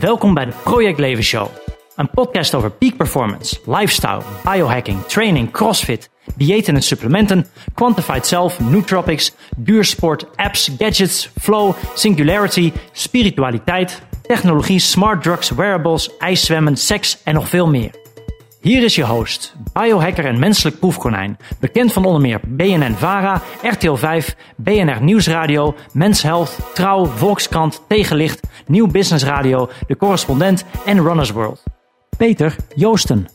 Welkom bij de Project Leven Show. Een podcast over peak performance, lifestyle, biohacking, training, crossfit, diëten en supplementen, quantified self, nootropics, duursport, apps, gadgets, flow, singularity, spiritualiteit, technologie, smart drugs, wearables, ijszwemmen, seks en nog veel meer. Hier is je host, biohacker en menselijk proefkonijn. Bekend van onder meer BNN Vara, RTL 5, BNR Nieuwsradio, Mens Health, Trouw, Volkskrant, Tegenlicht, Nieuw Business Radio, De Correspondent en Runners World. Peter Joosten.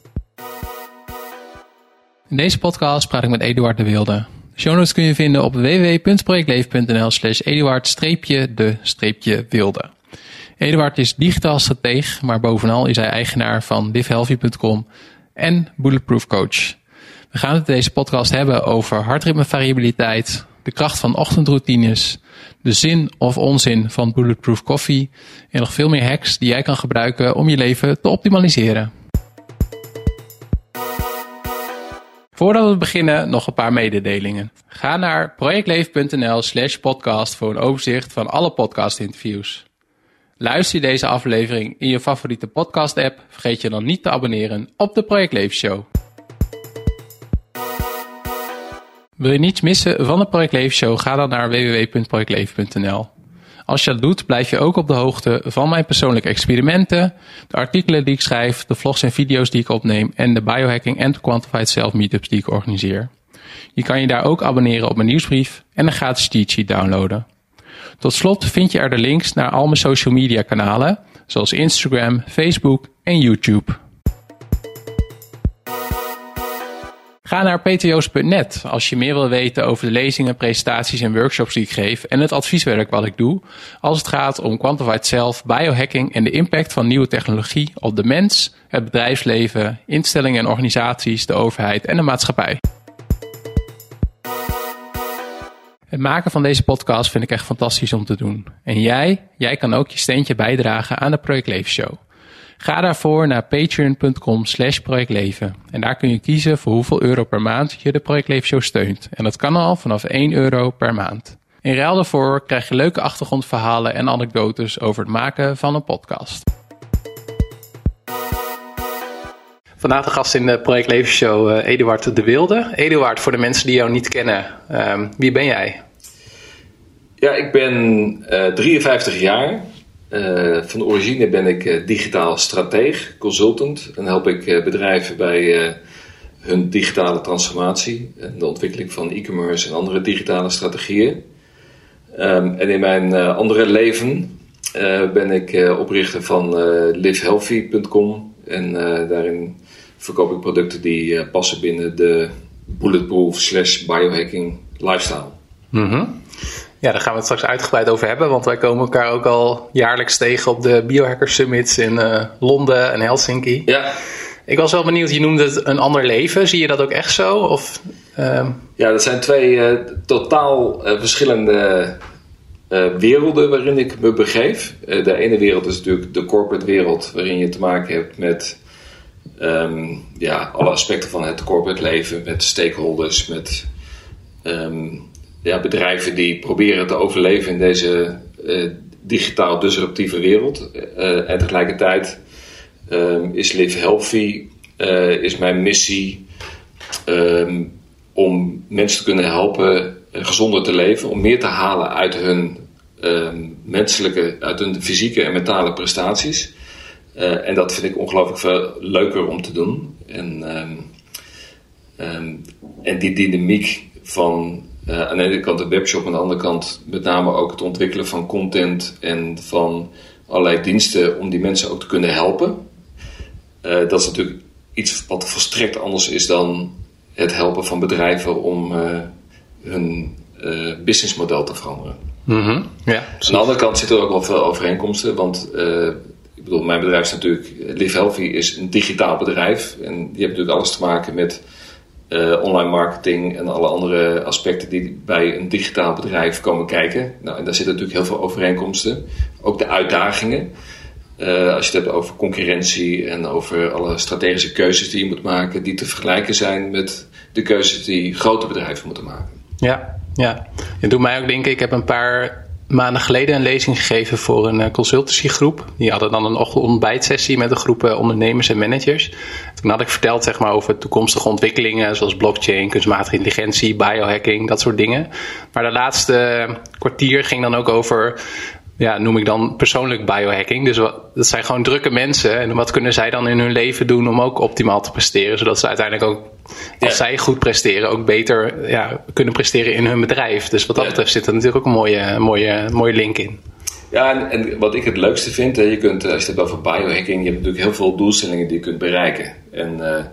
In deze podcast praat ik met Eduard de Wilde. De show notes kun je vinden op www.projectleven.nl slash eduard-de-wilde. Eduard is digitaal strateeg, maar bovenal is hij eigenaar van livehealthy.com en Bulletproof Coach. We gaan het in deze podcast hebben over hartritmevariabiliteit, de kracht van ochtendroutines, de zin of onzin van Bulletproof Coffee en nog veel meer hacks die jij kan gebruiken om je leven te optimaliseren. Voordat we beginnen, nog een paar mededelingen. Ga naar projectleven.nl slash podcast voor een overzicht van alle podcast-interviews. Luister je deze aflevering in je favoriete podcast-app, vergeet je dan niet te abonneren op de Project Leven Show. Wil je niets missen van de Project Leven Show? Ga dan naar www.projectleven.nl. Als je dat doet, blijf je ook op de hoogte van mijn persoonlijke experimenten, de artikelen die ik schrijf, de vlogs en video's die ik opneem en de biohacking en quantified self meetups die ik organiseer. Je kan je daar ook abonneren op mijn nieuwsbrief en een gratis cheat sheet downloaden. Tot slot vind je er de links naar al mijn social media kanalen, zoals Instagram, Facebook en YouTube. Ga naar peterjoost.net als je meer wil weten over de lezingen, presentaties en workshops die ik geef en het advieswerk wat ik doe als het gaat om quantified self, biohacking en de impact van nieuwe technologie op de mens, het bedrijfsleven, instellingen en organisaties, de overheid en de maatschappij. Het maken van deze podcast vind ik echt fantastisch om te doen. En jij, jij kan ook je steentje bijdragen aan de Project Leven Show. Ga daarvoor naar patreon.com slash projectleven. En daar kun je kiezen voor hoeveel euro per maand je de Project Leven Show steunt. En dat kan al vanaf 1 euro per maand. In ruil daarvoor krijg je leuke achtergrondverhalen en anekdotes over het maken van een podcast. Vandaag de gast in de Project Leven Show, uh, Eduard de Wilde. Eduard, voor de mensen die jou niet kennen, um, wie ben jij? Ja, ik ben uh, 53 jaar. Uh, van origine ben ik digitaal strateeg, consultant. En help ik bedrijven bij hun digitale transformatie en de ontwikkeling van e-commerce en andere digitale strategieën. Um, en in mijn andere leven ben ik oprichter van livehealthy.com. En daarin verkoop ik producten die passen binnen de bulletproof slash biohacking lifestyle. Mm -hmm. Ja, daar gaan we het straks uitgebreid over hebben, want wij komen elkaar ook al jaarlijks tegen op de Biohacker Summits in uh, Londen en Helsinki. Ja. Ik was wel benieuwd, je noemde het een ander leven. Zie je dat ook echt zo? Of, uh... Ja, dat zijn twee uh, totaal verschillende werelden waarin ik me begeef. de ene wereld is natuurlijk de corporate wereld, waarin je te maken hebt met um, ja, alle aspecten van het corporate leven, met stakeholders, met um, ja, bedrijven die proberen te overleven in deze uh, digitaal disruptieve wereld. Uh, en tegelijkertijd um, is Live Healthy uh, is mijn missie om mensen te kunnen helpen gezonder te leven, om meer te halen uit hun menselijke, uit hun fysieke en mentale prestaties. En dat vind ik ongelooflijk veel leuker om te doen. En, en die dynamiek van uh, aan de ene kant de webshop, aan de andere kant met name ook het ontwikkelen van content en van allerlei diensten om die mensen ook te kunnen helpen. Uh, dat is natuurlijk iets wat volstrekt anders is dan het helpen van bedrijven om hun businessmodel te veranderen. Mm -hmm. ja, aan de andere kant zitten er ook wel veel overeenkomsten, want ik bedoel, mijn bedrijf is natuurlijk, Live Healthy is een digitaal bedrijf en die heeft natuurlijk alles te maken met uh, online marketing en alle andere aspecten die bij een digitaal bedrijf komen kijken. Nou, en daar zitten natuurlijk heel veel overeenkomsten. Ook de uitdagingen. Uh, als je het hebt over concurrentie en over alle strategische keuzes die je moet maken, die te vergelijken zijn met de keuzes die grote bedrijven moeten maken. Ja, ja. Het doet mij ook denken, ik heb een paar maanden geleden een lezing gegeven voor een consultancygroep. Die hadden dan een ontbijtsessie met een groep ondernemers en managers. Toen had ik verteld zeg maar, over toekomstige ontwikkelingen zoals blockchain, kunstmatige intelligentie, biohacking, dat soort dingen. Maar de laatste kwartier ging dan ook over ja, noem ik dan persoonlijk biohacking. Dus dat zijn gewoon drukke mensen. En wat kunnen zij dan in hun leven doen om ook optimaal te presteren? Zodat ze uiteindelijk ook, als zij goed presteren, ook beter ja, kunnen presteren in hun bedrijf. Dus wat dat betreft zit er natuurlijk ook een mooie, mooie, mooie link in. Ja, en, en, wat ik het leukste vind, je kunt, als je het over biohacking, je hebt natuurlijk heel veel doelstellingen die je kunt bereiken. En, uh, en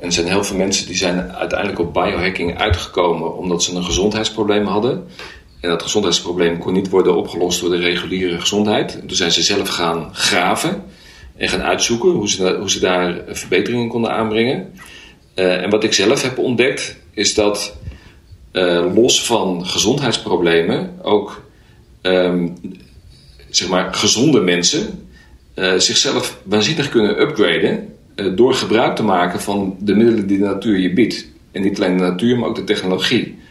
er zijn heel veel mensen die zijn uiteindelijk op biohacking uitgekomen omdat ze een gezondheidsprobleem hadden. En dat gezondheidsprobleem kon niet worden opgelost door de reguliere gezondheid. toen zijn ze zelf gaan graven en gaan uitzoeken hoe ze, hoe ze daar verbeteringen konden aanbrengen. Uh, en wat ik zelf heb ontdekt is dat uh, los van gezondheidsproblemen ook um, zeg maar gezonde mensen uh, zichzelf waanzinnig kunnen upgraden door gebruik te maken van de middelen die de natuur je biedt. En niet alleen de natuur, maar ook de technologie.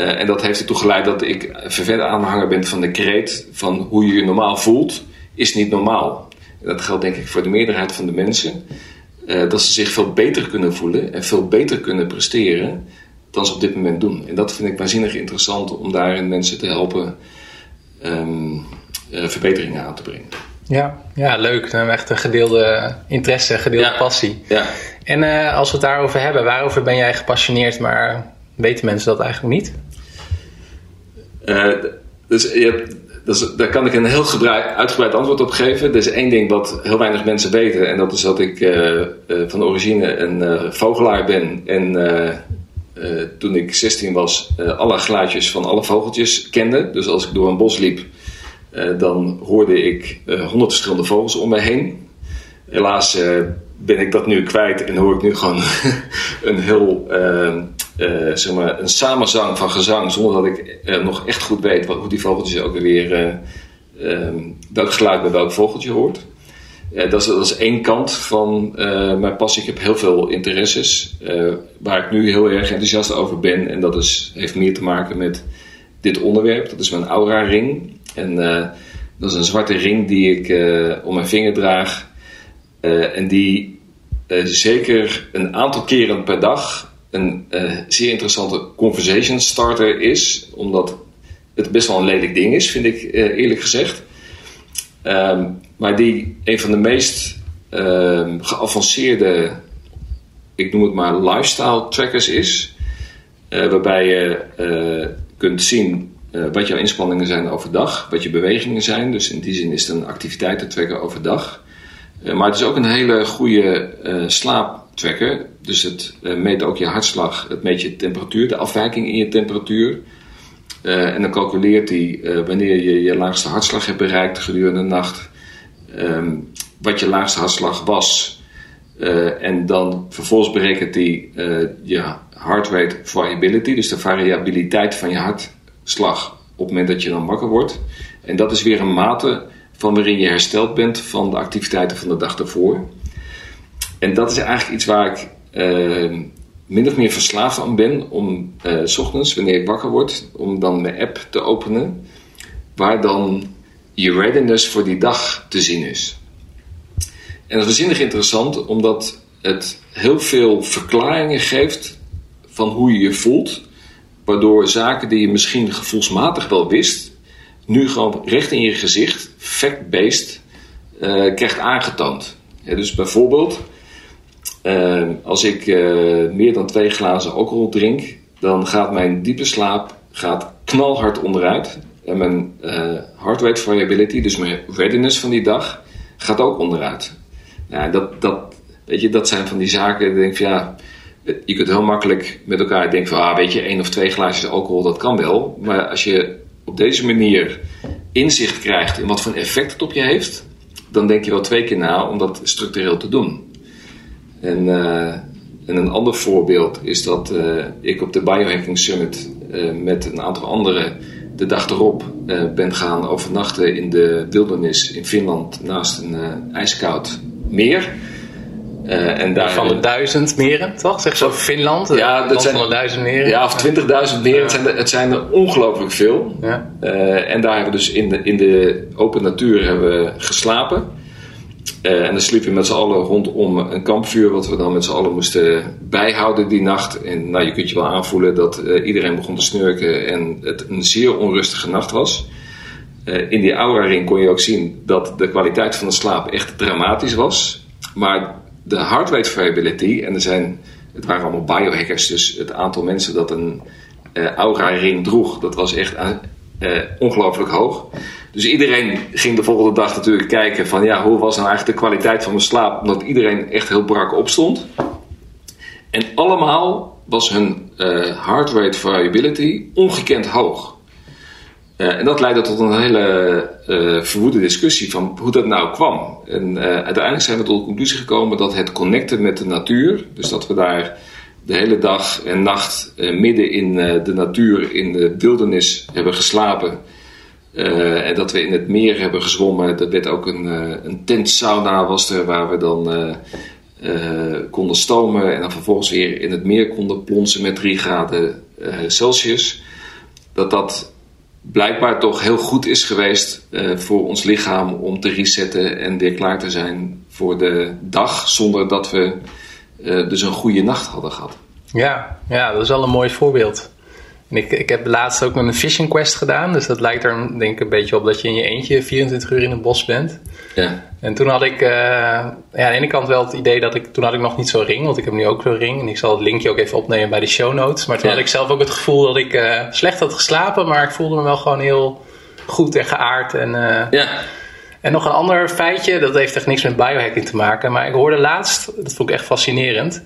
Uh, en dat heeft ertoe geleid dat ik verder aanhanger ben van de kreet van hoe je je normaal voelt, is niet normaal. En dat geldt denk ik voor de meerderheid van de mensen. Uh, dat ze zich veel beter kunnen voelen en veel beter kunnen presteren dan ze op dit moment doen. En dat vind ik waanzinnig interessant om daarin mensen te helpen um, uh, verbeteringen aan te brengen. Ja, ja leuk. Dan echt een gedeelde interesse, gedeelde ja, passie. Ja. En als we het daarover hebben, waarover ben jij gepassioneerd, maar weten mensen dat eigenlijk niet? Uh, dus je dus daar kan ik een heel uitgebreid antwoord op geven. Er is één ding wat heel weinig mensen weten. En dat is dat ik uh, uh, van origine een vogelaar ben. En toen ik 16 was, alle geluidjes van alle vogeltjes kende. Dus als ik door een bos liep, dan hoorde ik honderd verschillende vogels om me heen. Helaas ben ik dat nu kwijt en hoor ik nu gewoon een heel uh, zeg maar, een samenzang van gezang, zonder dat ik uh, nog echt goed weet wat, hoe die vogeltjes ook weer, uh, welk geluid bij welk vogeltje hoort. Dat is, dat, is, één kant van mijn passie. Ik heb heel veel interesses waar ik nu heel erg enthousiast over ben. En dat is, heeft meer te maken met dit onderwerp. Dat is mijn aura-ring. En dat is een zwarte ring die ik om mijn vinger draag. en die zeker een aantal keren per dag een uh, zeer interessante conversation starter is. Omdat het best wel een lelijk ding is, vind ik uh, eerlijk gezegd. Um, maar die een van de meest uh, geavanceerde, ik noem het maar lifestyle trackers is. Eh, waarbij je kunt zien wat jouw inspanningen zijn overdag, wat je bewegingen zijn. Dus in die zin is het een activiteitentracker overdag. maar het is ook een hele goede dus het uh, meet ook je hartslag, het meet je temperatuur, de afwijking in je temperatuur. Uh, en dan calculeert hij uh, wanneer je je laagste hartslag hebt bereikt gedurende de nacht, um, wat je laagste hartslag was. en dan vervolgens berekent hij je heart rate variability, dus de variabiliteit van je hartslag op het moment dat je dan wakker wordt. En dat is weer een mate van waarin je hersteld bent van de activiteiten van de dag ervoor. En dat is eigenlijk iets waar ik uh, min of meer verslaafd aan ben om uh, s ochtends, wanneer ik wakker word, om dan mijn app te openen, waar dan je readiness voor die dag te zien is. En dat is waanzinnig interessant, omdat het heel veel verklaringen geeft van hoe je je voelt, waardoor zaken die je misschien gevoelsmatig wel wist, nu gewoon recht in je gezicht, fact-based, uh, krijgt aangetoond. Dus bijvoorbeeld, uh, als ik uh, meer dan twee glazen alcohol drink, dan gaat mijn diepe slaap gaat knalhard onderuit. En mijn uh, heart rate variability, dus mijn readiness van die dag, gaat ook onderuit. Nou, dat, dat, weet je, dat zijn van die zaken. Denk van ja, je kunt heel makkelijk met elkaar denken van ah, weet je, één of twee glaasjes alcohol, dat kan wel. Maar als je op deze manier inzicht krijgt in wat voor effect het op je heeft, dan denk je wel twee keer na om dat structureel te doen. En, uh, en een ander voorbeeld is dat uh, ik op de Biohacking Summit uh, met een aantal anderen de dag erop ben gaan overnachten in de wildernis in Finland naast een ijskoud meer. Uh, en daar, van de duizend meren, toch? Zeg zo Finland, ja, dat zijn van de duizend meren. Ja, of twintigduizend meren. Het, zijn er, het zijn er ongelooflijk veel. Ja. Uh, en daar hebben we dus in de, in de open natuur hebben we geslapen. Uh, en dan sliepen we met z'n allen rondom een kampvuur, wat we dan met z'n allen moesten bijhouden die nacht. En nou, je kunt je wel aanvoelen dat iedereen begon te snurken en het een zeer onrustige nacht was. in die aura ring kon je ook zien dat de kwaliteit van de slaap echt dramatisch was. Maar de heart rate variability, en er zijn, het waren allemaal biohackers, dus het aantal mensen dat een uh, aura ring droeg, dat was echt uh, ongelooflijk hoog. Dus iedereen ging de volgende dag natuurlijk kijken van ja, hoe was nou eigenlijk de kwaliteit van mijn slaap, omdat iedereen echt heel brak opstond. En allemaal was hun uh, heart rate variability ongekend hoog. Uh, en dat leidde tot een hele uh, verwoede discussie van hoe dat nou kwam. En uiteindelijk zijn we tot de conclusie gekomen dat het connecten met de natuur, dus dat we daar de hele dag en nacht midden in de natuur, in de wildernis hebben geslapen. en dat we in het meer hebben gezwommen. Dat werd ook een, een tentsauna was er waar we dan konden stomen. En dan vervolgens weer in het meer konden plonsen met 3 graden Celsius. Dat dat blijkbaar toch heel goed is geweest uh, voor ons lichaam om te resetten en weer klaar te zijn voor de dag, zonder dat we uh, dus een goede nacht hadden gehad. Ja, ja, dat is wel een mooi voorbeeld. En ik, ik heb laatst ook een fishing quest gedaan. Dus dat lijkt er denk ik een beetje op dat je in je eentje 24 uur in het bos bent. Ja. En toen had ik uh, ja, aan de ene kant wel het idee dat ik... Toen had ik nog niet zo'n ring, want ik heb nu ook zo'n ring. En ik zal het linkje ook even opnemen bij de show notes. Maar toen had ik zelf ook het gevoel dat ik uh, slecht had geslapen. Maar ik voelde me wel gewoon heel goed en geaard. En, uh, ja. En nog een ander feitje, dat heeft echt niks met biohacking te maken. Maar ik hoorde laatst, dat vond ik echt fascinerend...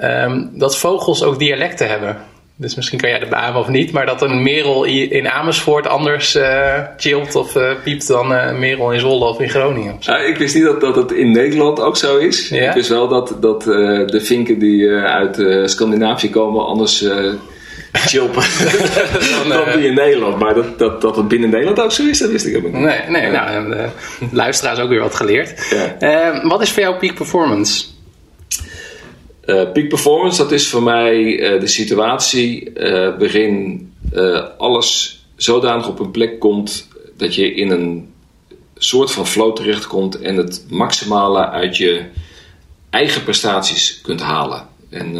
Um, dat vogels ook dialecten hebben. Dus misschien kan jij de beamen of niet, maar dat een merel in Amersfoort anders uh, chillt of uh, piept dan uh, een merel in Zwolle of in Groningen. Ja, ik wist niet dat, dat het in Nederland ook zo is. Ja? Ik wist wel dat, dat de vinken die uit Scandinavië komen anders chilpen dan, dan die in Nederland. Maar dat, dat, dat het binnen Nederland ook zo is, dat wist ik ook niet. Nee, nee nou, de luisteraars ook weer wat geleerd. Ja. wat is voor jou peak performance? Uh, peak performance, dat is voor mij uh, de situatie uh, waarin alles zodanig op een plek komt dat je in een soort van flow terechtkomt en het maximale uit je eigen prestaties kunt halen. En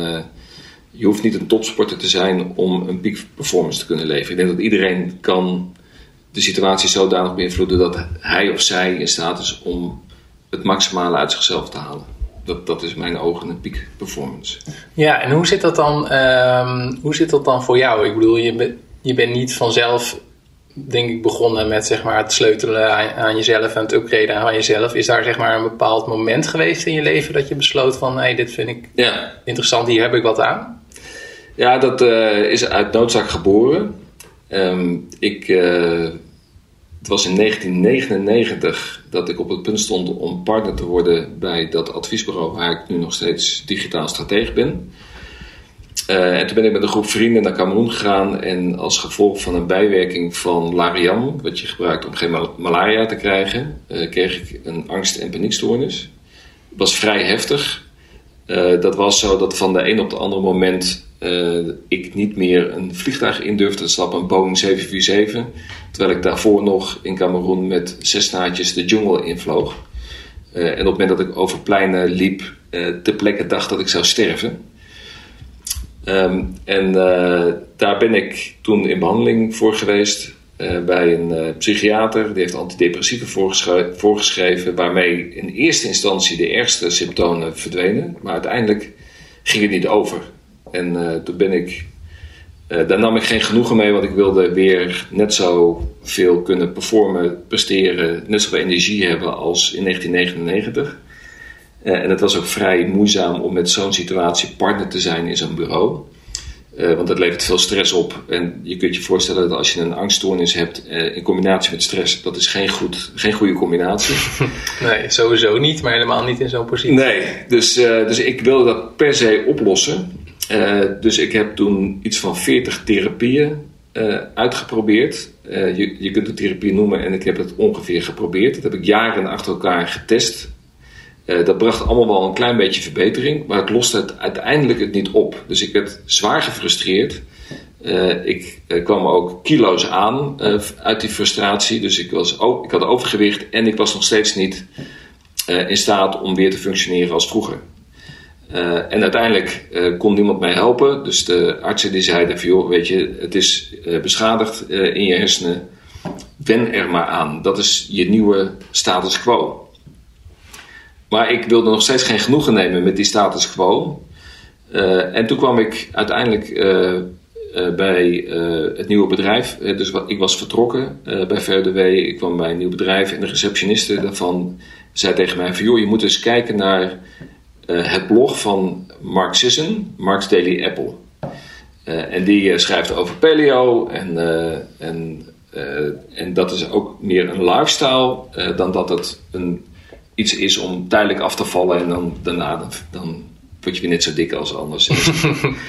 je hoeft niet een topsporter te zijn om een peak performance te kunnen leveren. Ik denk dat iedereen kan de situatie zodanig beïnvloeden dat hij of zij in staat is om het maximale uit zichzelf te halen dat, dat is mijn ogen een peak performance. Ja, en hoe zit dat dan, um, hoe zit dat dan voor jou? Ik bedoel, je, ben, je bent niet vanzelf, denk ik, begonnen met zeg maar, het sleutelen aan, aan, jezelf en het upgraden aan jezelf. Is daar zeg maar, een bepaald moment geweest in je leven dat je besloot van, hé, hey, dit vind ik ja. interessant, hier heb ik wat aan? Ja, dat uh, is uit noodzaak geboren. Um, ik... Uh, het was in 1999 dat ik op het punt stond om partner te worden bij dat adviesbureau waar ik nu nog steeds digitaal stratege ben. Uh, en toen ben ik met een groep vrienden naar Cameroen gegaan en als gevolg van een bijwerking van Lariam, wat je gebruikt om geen malaria te krijgen, kreeg ik een angst- en paniekstoornis. Het was vrij heftig. Dat was zo dat van de een op de andere moment uh, ik niet meer een vliegtuig in durfde te stappen, een Boeing 747. Terwijl ik daarvoor nog in Cameroen met zes naadjes de jungle invloog. Uh, en op het moment dat ik over pleinen liep, uh, ter plekke dacht dat ik zou sterven. Um, en daar ben ik toen in behandeling voor geweest bij een psychiater. Die heeft antidepressiva voorgeschreven, voorgeschreven, waarmee in eerste instantie de ergste symptomen verdwenen. Maar uiteindelijk ging het niet over. En uh, toen ben ik. Uh, daar nam ik geen genoegen mee, want ik wilde weer net zo veel kunnen performen, presteren, net zoveel energie hebben als in 1999. Uh, eh, en het was ook vrij moeizaam om met zo'n situatie partner te zijn in zo'n bureau. want dat levert veel stress op. En je kunt je voorstellen dat als je een angststoornis hebt in combinatie met stress, dat is geen, goed, geen goede combinatie. Nee, sowieso niet, maar helemaal niet in zo'n positie. Nee, dus, dus ik wilde dat per se oplossen. Uh, dus ik heb toen iets van 40 therapieën uh, uitgeprobeerd. Uh, je, je kunt het therapie noemen en ik heb het ongeveer geprobeerd. Dat heb ik jaren achter elkaar getest. dat bracht allemaal wel een klein beetje verbetering, maar het loste het uiteindelijk het niet op. Dus ik werd zwaar gefrustreerd. ik kwam ook kilo's aan uit die frustratie. Dus ik, was, ik had overgewicht en ik was nog steeds niet in staat om weer te functioneren als vroeger. Uh, en uiteindelijk uh, kon niemand mij helpen. Dus de artsen die zeiden van joh, weet je, het is uh, beschadigd in je hersenen. Wen er maar aan. Dat is je nieuwe status quo. Maar ik wilde nog steeds geen genoegen nemen met die status quo. en toen kwam ik uiteindelijk bij het nieuwe bedrijf. dus ik was vertrokken bij VDW. Ik kwam bij een nieuw bedrijf. En de receptioniste daarvan zei tegen mij van joh, je moet eens kijken naar uh, het blog van Mark Sisson, Mark's Daily Apple. Uh, en die uh, schrijft over paleo en, en, en dat is ook meer een lifestyle dan dat het een, iets is om tijdelijk af te vallen en dan daarna dan, dan word je weer net zo dik als anders.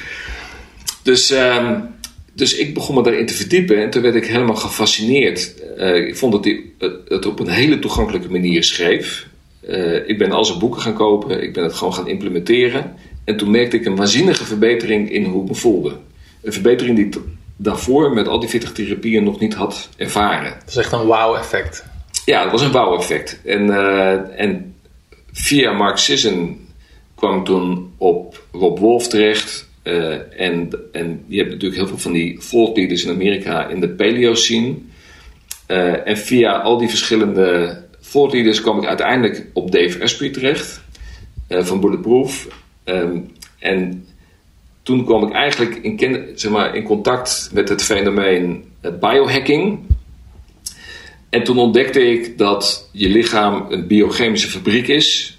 dus, um, dus ik begon me daarin te verdiepen en toen werd ik helemaal gefascineerd. ik vond dat hij het op een hele toegankelijke manier schreef. Uh, ik ben al zijn boeken gaan kopen, ik ben het gewoon gaan implementeren. En toen merkte ik een waanzinnige verbetering in hoe ik me voelde. Een verbetering die ik daarvoor met al die 40 therapieën nog niet had ervaren. Dat is echt een wow-effect. Ja, dat was een wow-effect. En, uh, en via Mark Sisson kwam ik toen op Rob Wolf terecht. Uh, en, en je hebt natuurlijk heel veel van die thought leaders in Amerika in de paleo scene. en via al die verschillende Voortleaders kwam ik uiteindelijk op Dave Asprey terecht uh, van Bulletproof. Um, en toen kwam ik eigenlijk in, zeg maar, in contact met het fenomeen het biohacking. En toen ontdekte ik dat je lichaam een biochemische fabriek is,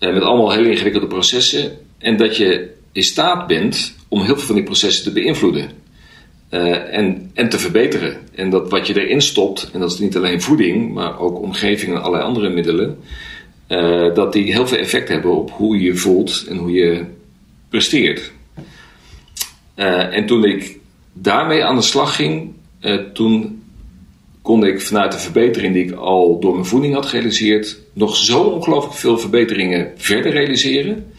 uh, met allemaal hele ingewikkelde processen. En dat je in staat bent om heel veel van die processen te beïnvloeden. Uh, en, en te verbeteren. En dat wat je erin stopt, en dat is niet alleen voeding, maar ook omgeving en allerlei andere middelen, uh, dat die heel veel effect hebben op hoe je je voelt en hoe je presteert. Uh, en toen ik daarmee aan de slag ging, toen kon ik vanuit de verbetering die ik al door mijn voeding had gerealiseerd, nog zo ongelooflijk veel verbeteringen verder realiseren.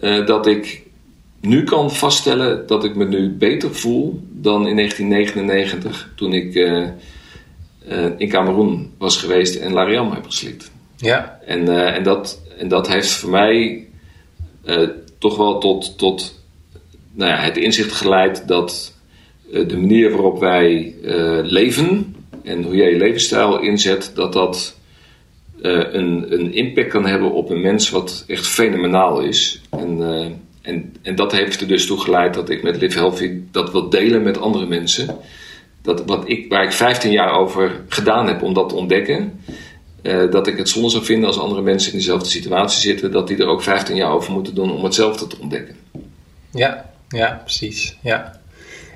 dat ik nu kan vaststellen dat ik me nu beter voel dan in 1999 toen ik uh, uh, in Cameroen was geweest en Lariam heb geslikt. Ja. En, uh, en, dat, en dat heeft voor mij toch wel tot, tot nou ja, het inzicht geleid dat de manier waarop wij leven en hoe jij je levensstijl inzet, dat dat een, een impact kan hebben op een mens wat echt fenomenaal is. En en, en dat heeft er dus toe geleid dat ik met Live Healthy dat wil delen met andere mensen. Dat wat ik, waar ik 15 jaar over gedaan heb om dat te ontdekken. Uh, dat ik het zonde zou vinden als andere mensen in dezelfde situatie zitten. Dat die er ook 15 jaar over moeten doen om hetzelfde te ontdekken. Ja, ja precies. Ja.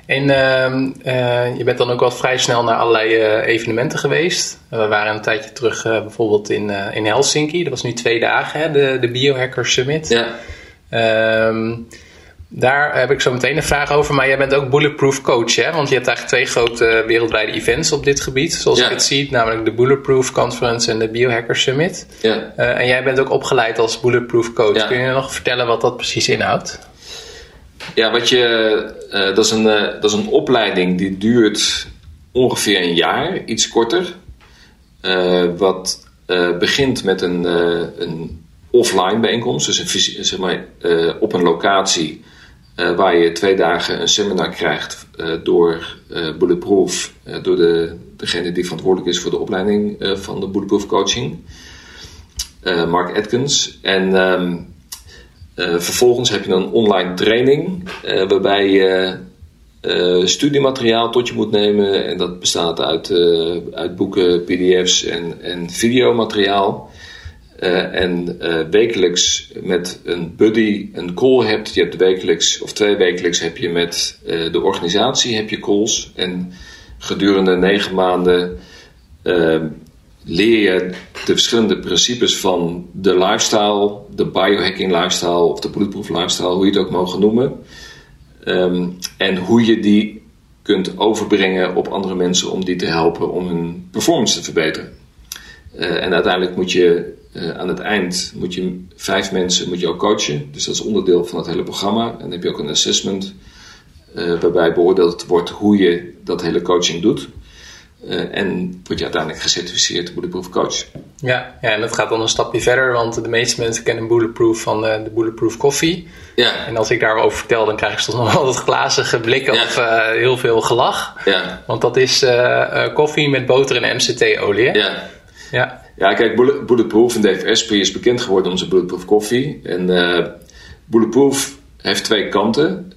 En uh, je bent dan ook wel vrij snel naar allerlei uh, evenementen geweest. We waren een tijdje terug bijvoorbeeld in, in Helsinki. Dat was nu twee dagen, hè, de, de Biohacker Summit. Ja. Um, daar heb ik zo meteen een vraag over. Maar jij bent ook Bulletproof Coach, hè? Want je hebt eigenlijk twee grote wereldwijde events op dit gebied, zoals ja. ik het zie. Namelijk de Bulletproof Conference en de Biohacker Summit. Ja. Uh, en jij bent ook opgeleid als Bulletproof Coach. Kun je nog vertellen wat dat precies inhoudt? Ja, wat je, uh, dat, is een, uh, dat is een opleiding die duurt ongeveer een jaar, iets korter. wat begint met een, een offline bijeenkomst. Dus een, zeg maar, uh, op een locatie uh, waar je twee dagen een seminar krijgt uh, door Bulletproof, door de, degene die verantwoordelijk is voor de opleiding van de Bulletproof Coaching, Mark Atkins. En um, vervolgens heb je een online training waarbij je studiemateriaal tot je moet nemen. En dat bestaat uit, uit boeken, PDF's en, en videomateriaal. Uh, en uh, wekelijks met een buddy een call hebt. Je hebt wekelijks of twee wekelijks heb je met uh, de organisatie heb je calls. En gedurende negen maanden leer je de verschillende principes van de lifestyle, de biohacking lifestyle of de bulletproof lifestyle, hoe je het ook mogen noemen. Um, en hoe je die kunt overbrengen op andere mensen om die te helpen om hun performance te verbeteren. en uiteindelijk moet je aan het eind moet je vijf mensen moet je ook coachen. Dus dat is onderdeel van het hele programma. En dan heb je ook een assessment waarbij beoordeeld wordt hoe je dat hele coaching doet. Uh, en word je uiteindelijk gecertificeerd Bulletproof Coach. Ja, ja, en dat gaat dan een stapje verder, want de meeste mensen kennen Bulletproof van uh, de Bulletproof Coffee. Ja. En als ik daarover vertel, dan krijg ik soms nog altijd glazige blikken of uh, heel veel gelach. Ja. Want dat is koffie met boter en MCT-olie. Ja. ja. Ja, kijk, Bulletproof en Dave Asprey is bekend geworden om zijn Bulletproof koffie. En Bulletproof heeft twee kanten.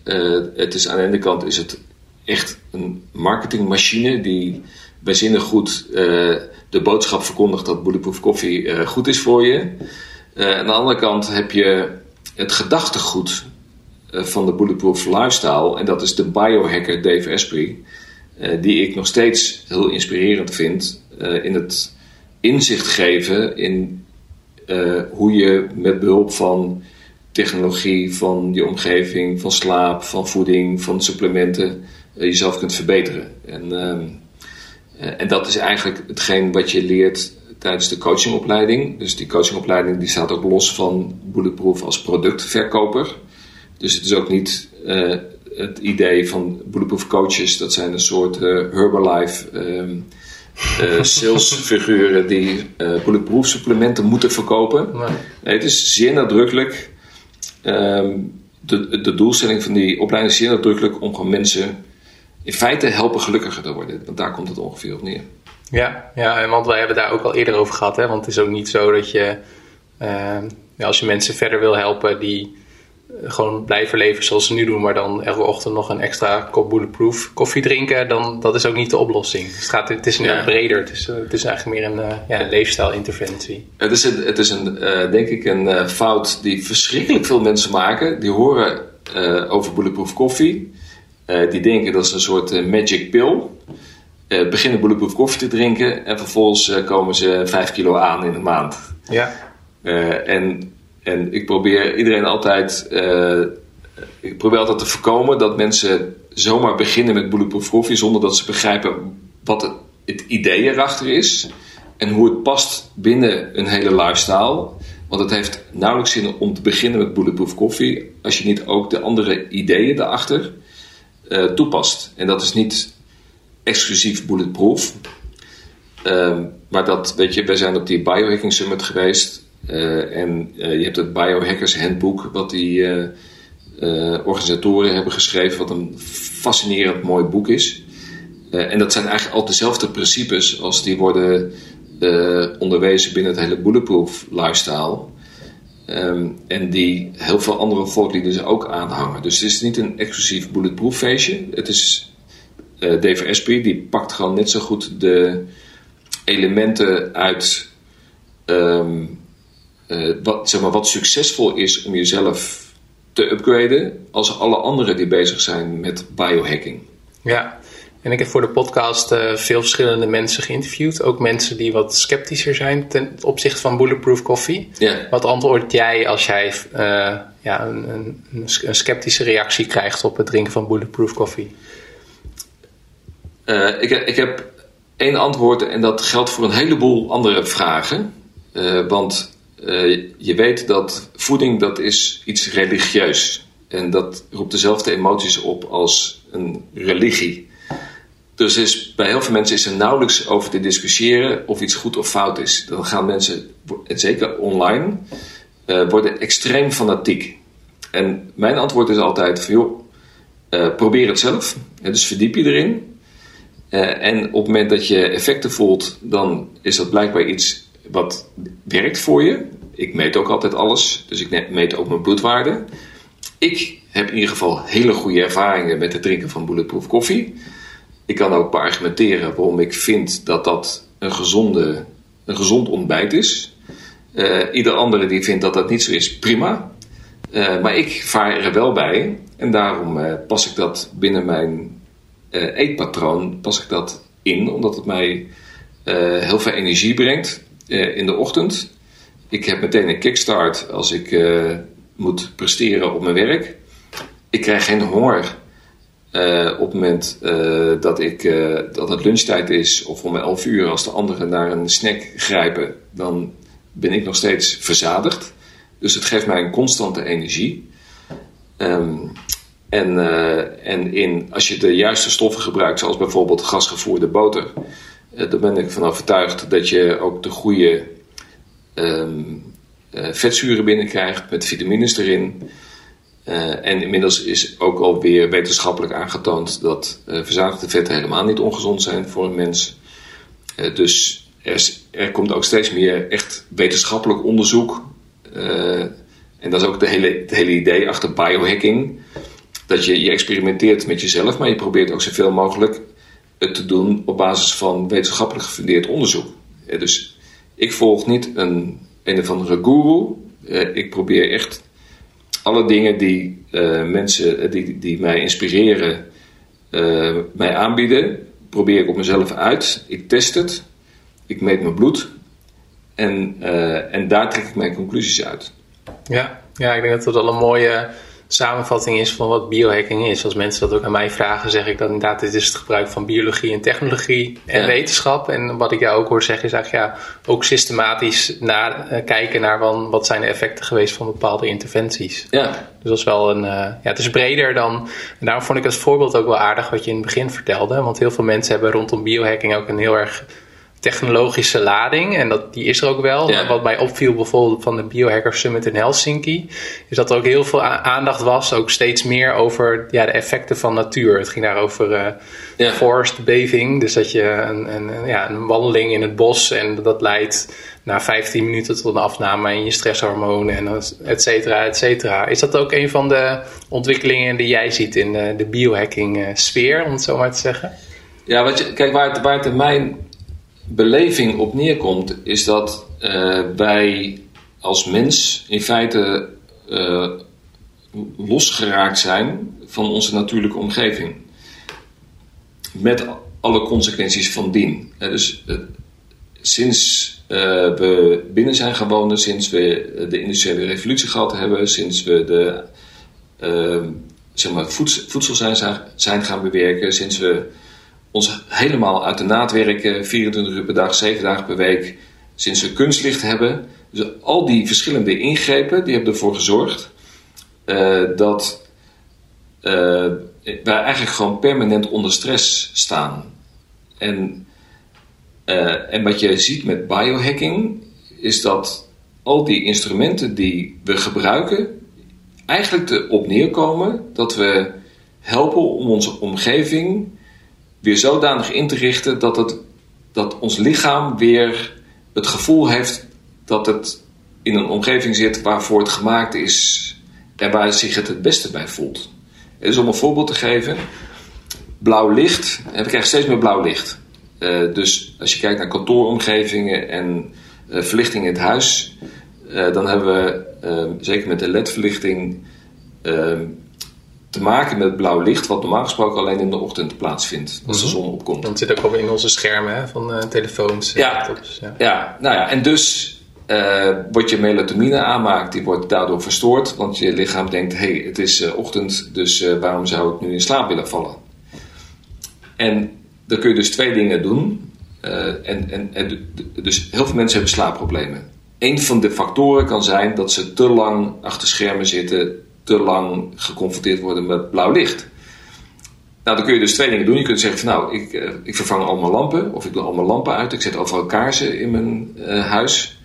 het is, aan de ene kant is het echt een marketingmachine die bijzinnig goed uh, de boodschap verkondigt dat Bulletproof Coffee uh, goed is voor je. Aan de andere kant heb je het gedachtegoed van de Bulletproof Lifestyle. En dat is de biohacker Dave Asprey. die ik nog steeds heel inspirerend vind in het inzicht geven in hoe je met behulp van technologie, van je omgeving, van slaap, van voeding, van supplementen jezelf kunt verbeteren. En ehm, eh, en dat is eigenlijk hetgeen wat je leert tijdens de coachingopleiding. Dus die coachingopleiding die staat ook los van Bulletproof als productverkoper. Dus het is ook niet het idee van Bulletproof coaches. Dat zijn een soort Herbalife um, uh, salesfiguren die Bulletproof supplementen moeten verkopen. Nee. nee het is zeer nadrukkelijk. Um, de, de doelstelling van die opleiding is zeer nadrukkelijk om gewoon mensen in feite helpen gelukkiger te worden. Want daar komt het ongeveer op neer. Ja, ja want wij hebben daar ook al eerder over gehad. Hè? Want het is ook niet zo dat je, uh, ja, als je mensen verder wil helpen die eh, gewoon blijven leven zoals ze nu doen, maar dan elke ochtend nog een extra kop bulletproof koffie drinken, dan dat is ook niet de oplossing. Dus het, gaat, het is een breder. Het is, het is eigenlijk meer een uh, ja, leefstijlinterventie. Het is, een, het is een, uh, denk ik een fout die verschrikkelijk veel mensen maken. Die horen over bulletproof koffie. Uh, die denken dat is een soort uh, magic pill. Uh, beginnen bulletproof koffie te drinken en vervolgens komen ze 5 kilo aan in een maand. Ja. en, en ik probeer iedereen altijd, ik probeer altijd te voorkomen dat mensen zomaar beginnen met bulletproof koffie zonder dat ze begrijpen wat het, het idee erachter is en hoe het past binnen een hele lifestyle. Want het heeft nauwelijks zin om te beginnen met bulletproof koffie als je niet ook de andere ideeën daarachter uh, toepast. En dat is niet exclusief bulletproof. Uh, maar dat, weet je, wij zijn op die Biohacking Summit geweest. Uh, en uh, je hebt het Biohackers Handbook, wat die organisatoren hebben geschreven, wat een fascinerend mooi boek is. en dat zijn eigenlijk al dezelfde principes als die worden onderwezen binnen het hele bulletproof lifestyle. Um, en die heel veel andere volkliederen ze ook aanhangen. Dus het is niet een exclusief bulletproof feestje. Het is Asprey, die pakt gewoon net zo goed de elementen uit um, uh, wat, zeg maar, wat succesvol is om jezelf te upgraden, als alle anderen die bezig zijn met biohacking. Ja, en ik heb voor de podcast uh, veel verschillende mensen geïnterviewd. Ook mensen die wat sceptischer zijn ten opzichte van Bulletproof Coffee. Yeah. Wat antwoord jij als jij uh, ja, een, een, een, sceptische reactie krijgt op het drinken van Bulletproof Coffee? Uh, ik, ik heb één antwoord en dat geldt voor een heleboel andere vragen. want je weet dat voeding dat is iets religieus. En dat roept dezelfde emoties op als een religie. Dus is, bij heel veel mensen is er nauwelijks over te discussiëren of iets goed of fout is. Dan gaan mensen, zeker online, uh, worden extreem fanatiek. En mijn antwoord is altijd joh, uh, probeer het zelf. dus verdiep je erin. En op het moment dat je effecten voelt, dan is dat blijkbaar iets wat werkt voor je. Ik meet ook altijd alles, dus ik meet ook mijn bloedwaarde. Ik heb in ieder geval hele goede ervaringen met het drinken van bulletproof koffie. Ik kan ook beargumenteren waarom ik vind dat dat een, gezonde, een gezond ontbijt is. Uh, ieder andere die vindt dat dat niet zo is, prima. Uh, maar ik vaar er wel bij en daarom uh, pas ik dat binnen mijn eetpatroon pas ik dat in, omdat het mij heel veel energie brengt in de ochtend. Ik heb meteen een kickstart als ik moet presteren op mijn werk. Ik krijg geen honger uh, op het moment dat, ik, dat het lunchtijd is, of om 11 uur, als de anderen naar een snack grijpen, dan ben ik nog steeds verzadigd. Dus het geeft mij een constante energie. Ehm, en, eh, en in, als je de juiste stoffen gebruikt, zoals bijvoorbeeld gasgevoerde boter, uh, dan ben ik van overtuigd dat je ook de goede um, vetzuren binnenkrijgt met vitamines erin. en inmiddels is ook alweer wetenschappelijk aangetoond dat verzadigde vetten helemaal niet ongezond zijn voor een mens. dus er, er, komt ook steeds meer echt wetenschappelijk onderzoek. en dat is ook de hele, het hele idee achter biohacking dat je, je experimenteert met jezelf, maar je probeert ook zoveel mogelijk het te doen op basis van wetenschappelijk gefundeerd onderzoek. Dus ik volg niet een een of andere guru. Ik probeer echt alle dingen die mensen eh, die, die mij inspireren, mij aanbieden, probeer ik op mezelf uit. Ik test het, ik meet mijn bloed en, en daar trek ik mijn conclusies uit. Ja, ja ik denk dat dat wel een mooie samenvatting is van wat biohacking is. Als mensen dat ook aan mij vragen, zeg ik dat inderdaad, dit is het gebruik van biologie en technologie en wetenschap. En wat ik jou ook hoor zeggen is eigenlijk ja, ook systematisch naar, uh, kijken naar van, wat zijn de effecten geweest van bepaalde interventies. Ja. Dus dat is wel een, uh, ja, het is breder dan, en daarom vond ik als voorbeeld ook wel aardig wat je in het begin vertelde. Want heel veel mensen hebben rondom biohacking ook een heel erg technologische lading. En dat, die is er ook wel. Wat mij opviel bijvoorbeeld van de Biohacker Summit in Helsinki. Is dat er ook heel veel aandacht was. Ook steeds meer over ja, de effecten van natuur. Het ging daar over uh, ja. forest bathing. Dus dat je een, een, ja, een wandeling in het bos. En dat leidt na 15 minuten tot een afname in je stresshormonen. En et cetera, et cetera. Is dat ook een van de ontwikkelingen die jij ziet in de, de biohacking uh, sfeer. Om het zo maar te zeggen? Ja, wat je, kijk, waar het, waar het in mijn beleving op neerkomt, is dat uh, wij als mens in feite uh, losgeraakt zijn van onze natuurlijke omgeving. Met alle consequenties van dien. dus uh, sinds we binnen zijn gewoond, sinds we de industriële revolutie gehad hebben, sinds we de zeg maar, voedsel zijn, zijn gaan bewerken, sinds we ons helemaal uit de naad werken, 24 uur per dag, 7 dagen per week, sinds we kunstlicht hebben. Dus al die verschillende ingrepen, die hebben ervoor gezorgd uh, dat uh, wij eigenlijk gewoon permanent onder stress staan. En, uh, en wat je ziet met biohacking, is dat al die instrumenten die we gebruiken, eigenlijk erop neerkomen dat we helpen om onze omgeving weer zodanig in te richten dat, het, dat ons lichaam weer het gevoel heeft dat het in een omgeving zit waarvoor het gemaakt is en waar het zich het het beste bij voelt. Dus om een voorbeeld te geven, blauw licht, en we krijgen steeds meer blauw licht. Uh, dus als je kijkt naar kantooromgevingen en uh, verlichting in het huis, uh, dan hebben we zeker met de LED-verlichting te maken met blauw licht, wat normaal gesproken alleen in de ochtend plaatsvindt, als de mhm. zon opkomt. Het zit ook al in onze schermen hè, van uh, telefoons. Ja, laptops, ja. ja, nou ja, en dus uh, wordt je melatonine aanmaakt, die wordt daardoor verstoord, want je lichaam denkt, hé, hey, het is uh, ochtend, dus waarom zou ik nu in slaap willen vallen? En dan kun je dus twee dingen doen. en, en, en, dus heel veel mensen hebben slaapproblemen. Een van de factoren kan zijn dat ze te lang achter schermen zitten, te lang geconfronteerd worden met blauw licht. Nou, dan kun je dus twee dingen doen. Je kunt zeggen van nou, ik, uh, ik vervang al mijn lampen. Of ik doe al mijn lampen uit. Ik zet overal kaarsen in mijn uh, huis.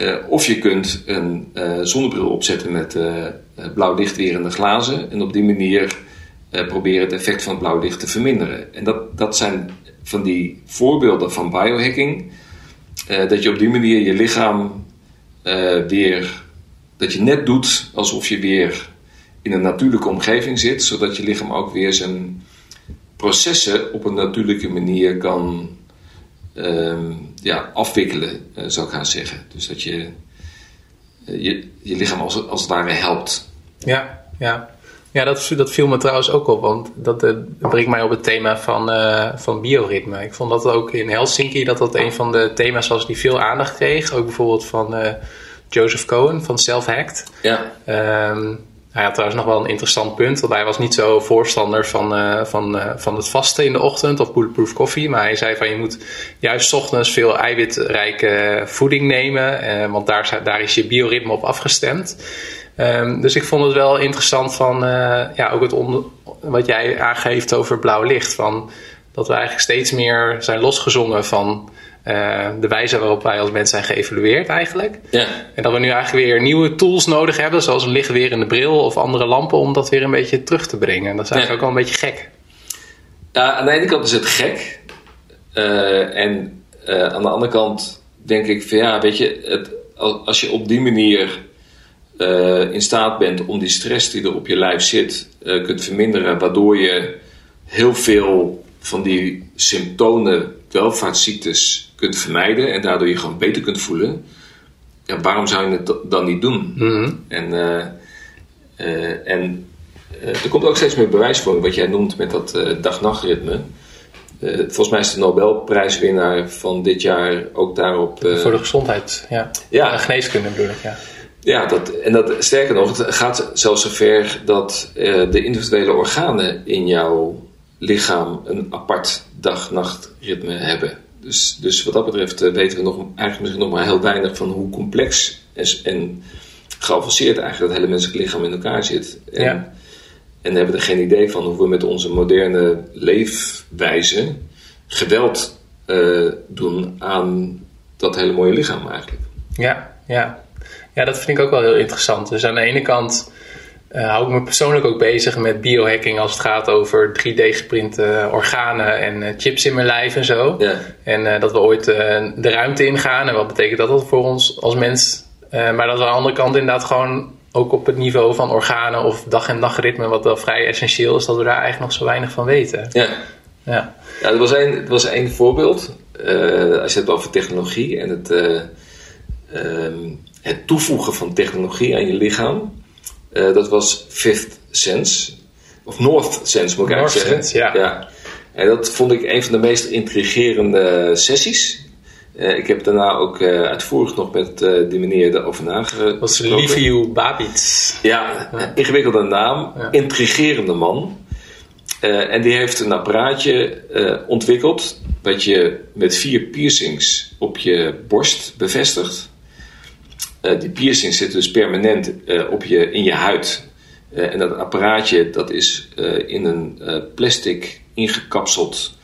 Uh, of je kunt een zonnebril opzetten met blauw licht de glazen. En op die manier proberen het effect van blauw licht te verminderen. En dat, dat zijn van die voorbeelden van biohacking. dat je op die manier je lichaam weer dat je net doet alsof je weer in een natuurlijke omgeving zit, zodat je lichaam ook weer zijn processen op een natuurlijke manier kan uh, ja, afwikkelen, uh, zou ik gaan zeggen. Dus dat je uh, je, je lichaam als, als het ware helpt. Ja, ja. Ja, dat, dat viel me trouwens ook op, want dat, dat brengt mij op het thema van, van bioritme. Ik vond dat ook in Helsinki dat dat een van de thema's was die veel aandacht kreeg. Ook bijvoorbeeld van Joseph Cohen van Self-Hacked. Ja. Um, hij had trouwens nog wel een interessant punt. Want hij was niet zo voorstander van, uh, van, uh, van het vasten in de ochtend of bulletproof koffie. Maar hij zei van je moet juist ochtends veel eiwitrijke voeding nemen. Uh, want daar, daar is je bioritme op afgestemd. Um, dus ik vond het wel interessant van ja, ook het wat jij aangeeft over blauw licht. Van dat we eigenlijk steeds meer zijn losgezongen van uh, de wijze waarop wij als mens zijn geëvalueerd eigenlijk. Ja. En dat we nu eigenlijk weer nieuwe tools nodig hebben, zoals een lichtwerende bril of andere lampen, om dat weer een beetje terug te brengen. Dat is eigenlijk ook wel een beetje gek. Ja, aan de ene kant is het gek. Uh, en uh, aan de andere kant denk ik van ja, weet je, het, als je op die manier in staat bent om die stress die er op je lijf zit, kunt verminderen, waardoor je heel veel van die symptomen, welvaartsziektes kunt vermijden en daardoor je gewoon beter kunt voelen. Ja, waarom zou je het dan niet doen? Mm-hmm. En, uh, uh, en uh, er komt ook steeds meer bewijs voor wat jij noemt met dat dag-nachtritme. volgens mij is de Nobelprijswinnaar van dit jaar ook daarop. voor de gezondheid, ja. ja. De geneeskunde bedoel ik, ja. Ja, dat, en dat, sterker nog, het gaat zelfs zover dat de individuele organen in jouw lichaam een apart dag-nachtritme hebben. Dus, dus wat dat betreft weten we nog, eigenlijk misschien nog maar heel weinig van hoe complex en, en geavanceerd eigenlijk dat hele menselijk lichaam in elkaar zit. En, ja. en hebben er geen idee van hoe we met onze moderne leefwijze geweld uh, doen aan dat hele mooie lichaam eigenlijk. Ja, ja. ja, dat vind ik ook wel heel interessant. Dus aan de ene kant uh, hou ik me persoonlijk ook bezig met biohacking als het gaat over 3D-geprinte organen en uh, chips in mijn lijf en zo. Ja. En uh, dat we ooit de ruimte ingaan en wat betekent dat voor ons als mens. maar dat we aan de andere kant inderdaad gewoon ook op het niveau van organen of dag- en nachtritme, wat wel vrij essentieel is, dat we daar eigenlijk nog zo weinig van weten. Ja, ja. ja er was één, er was één voorbeeld. als je het over technologie en het, um, het toevoegen van technologie aan je lichaam. Uh, dat was Fifth Sense. Of North Sense moet ik North eigenlijk Sense, zeggen. ja. En dat vond ik een van de meest intrigerende sessies. Uh, ik heb daarna ook uh, uitvoerig nog met die meneer erover nagedacht. Dat was Liviu Babits. Ja, ja, ingewikkelde naam. Ja. Intrigerende man. en die heeft een apparaatje ontwikkeld. Wat je met vier piercings op je borst bevestigt. Uh, die piercing zit dus permanent uh, op je, in je huid. Uh, en dat apparaatje dat is in een plastic ingekapseld.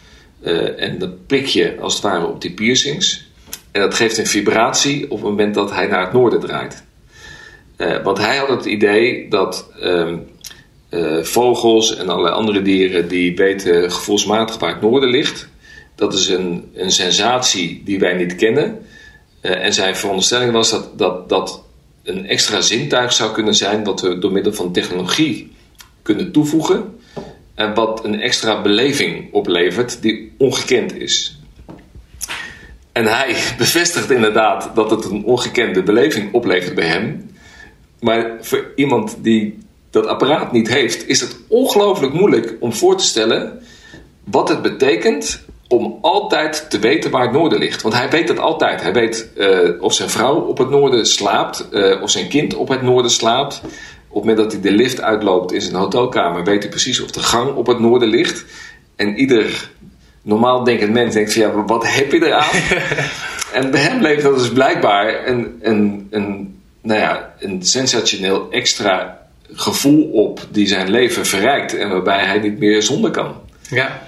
en dat prik je als het ware op die piercings. En dat geeft een vibratie op het moment dat hij naar het noorden draait. want hij had het idee dat um, vogels en allerlei andere dieren die weten gevoelsmatig waar het noorden ligt. Dat is een, een sensatie die wij niet kennen. Uh, en zijn veronderstelling was dat, dat dat een extra zintuig zou kunnen zijn, wat we door middel van technologie kunnen toevoegen. En wat een extra beleving oplevert die ongekend is. En hij bevestigt inderdaad dat het een ongekende beleving oplevert bij hem. Maar voor iemand die dat apparaat niet heeft, is het ongelooflijk moeilijk om voor te stellen wat het betekent om altijd te weten waar het noorden ligt. Want hij weet dat altijd. Hij weet uh, of zijn vrouw op het noorden slaapt, uh, of zijn kind op het noorden slaapt. Op het moment dat hij de lift uitloopt in zijn hotelkamer, weet hij precies of de gang op het noorden ligt. En ieder normaal denkend mens denkt van ja, wat heb je eraan? en bij hem leeft dat dus blijkbaar een, een, een, nou ja, een sensationeel extra gevoel op die zijn leven verrijkt. En waarbij hij niet meer zonder kan. Ja,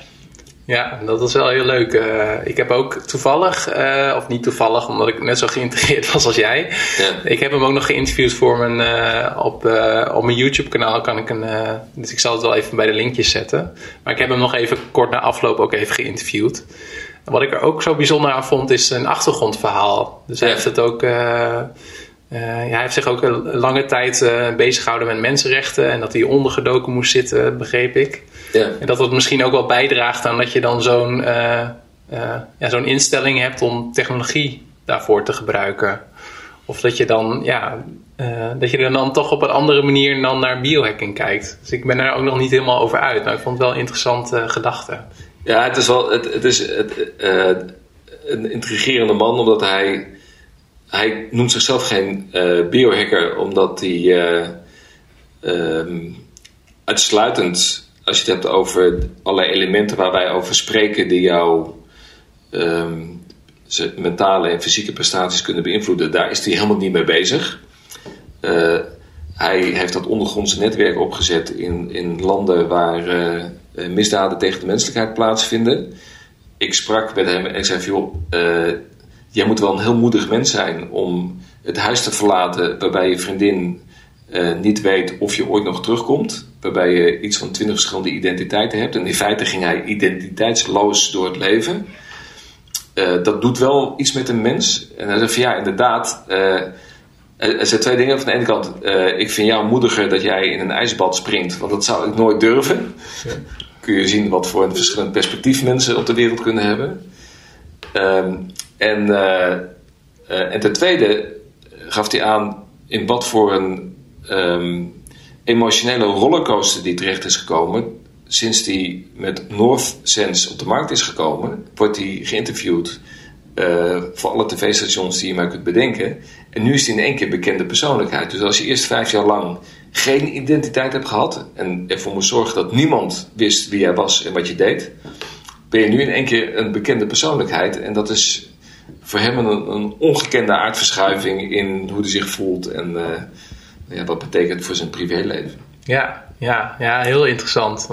ja, dat is wel heel leuk. Uh, ik heb ook toevallig, uh, of niet toevallig, omdat ik net zo geïntegreerd was als jij. Ja. Ik heb hem ook nog geïnterviewd voor mijn, uh, op, op mijn YouTube kanaal. Kan ik een, dus ik zal het wel even bij de linkjes zetten. Maar ik heb hem nog even kort na afloop ook even geïnterviewd. Wat ik er ook zo bijzonder aan vond, is een achtergrondverhaal. Dus hij Ja. heeft het ook. Uh, hij heeft zich ook een lange tijd uh, bezig gehouden met mensenrechten en dat hij ondergedoken moest zitten, begreep ik. Ja. En dat dat misschien ook wel bijdraagt aan dat je dan zo'n uh, ja, zo'n instelling hebt om technologie daarvoor te gebruiken. Of dat je dan, ja, dat je er dan toch op een andere manier dan naar biohacking kijkt. Dus ik ben daar ook nog niet helemaal over uit, maar ik vond het wel een interessante gedachte. Ja, het is wel het, het is het, een intrigerende man, omdat hij hij noemt zichzelf geen biohacker omdat hij ehm, uitsluitend, als je het hebt over allerlei elementen waar wij over spreken, die jouw ehm, mentale en fysieke prestaties kunnen beïnvloeden, daar is hij helemaal niet mee bezig. Uh, hij heeft dat ondergrondse netwerk opgezet in, in landen waar uh, misdaden tegen de menselijkheid plaatsvinden. Ik sprak met hem en ik zei: joh, jij moet wel een heel moedig mens zijn om het huis te verlaten waarbij je vriendin niet weet of je ooit nog terugkomt. Waarbij je iets van twintig verschillende identiteiten hebt. En in feite ging hij identiteitsloos door het leven. dat doet wel iets met een mens. En hij zei van ja, inderdaad er zijn twee dingen. Van de ene kant, uh, ik vind jou moediger dat jij in een ijsbad springt, want dat zou ik nooit durven. Ja. Kun je zien wat voor een verschillend perspectief mensen op de wereld kunnen hebben. Um, en, uh, uh, en ten tweede gaf hij aan in wat voor een um, emotionele rollercoaster die terecht is gekomen. Sinds hij met North Sense op de markt is gekomen, wordt hij geïnterviewd uh, voor alle tv-stations die je maar kunt bedenken. En nu is hij in één keer bekende persoonlijkheid. Dus als je eerst vijf jaar lang geen identiteit hebt gehad en ervoor moest zorgen dat niemand wist wie jij was en wat je deed, ben je nu in één keer een bekende persoonlijkheid. En dat is voor hem een, een ongekende aardverschuiving in hoe hij zich voelt en uh, ja, wat betekent voor zijn privéleven. Ja, ja, ja, heel interessant.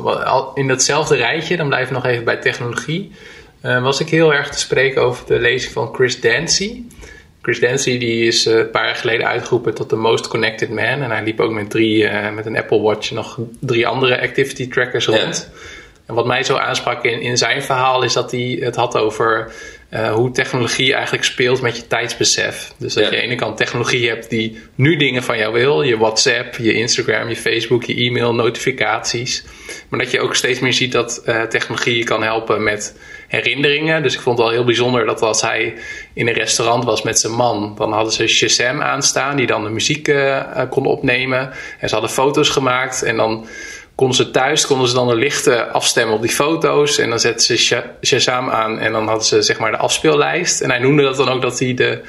In datzelfde rijtje, dan blijven we nog even bij technologie. Uh, was ik heel erg te spreken over de lezing van Chris Dancy. Chris Dancy die is uh, een paar jaar geleden uitgeroepen tot de most connected man. En hij liep ook met, drie, uh, met een Apple Watch nog drie andere activity trackers rond. En wat mij zo aansprak in, in zijn verhaal is dat hij het had over uh, hoe technologie eigenlijk speelt met je tijdsbesef. Dus dat je aan de ene kant technologie hebt die nu dingen van jou wil. Je WhatsApp, je Instagram, je Facebook, je e-mail, notificaties. Maar dat je ook steeds meer ziet dat uh, technologie je kan helpen met herinneringen. Dus ik vond het wel heel bijzonder dat als hij in een restaurant was met zijn man, dan hadden ze Shazam aanstaan, die dan de muziek uh, kon opnemen. En ze hadden foto's gemaakt en dan konden ze thuis konden ze dan de lichten afstemmen op die foto's. En dan zetten ze Shazam aan en dan hadden ze zeg maar de afspeellijst. En hij noemde dat dan ook dat hij, de,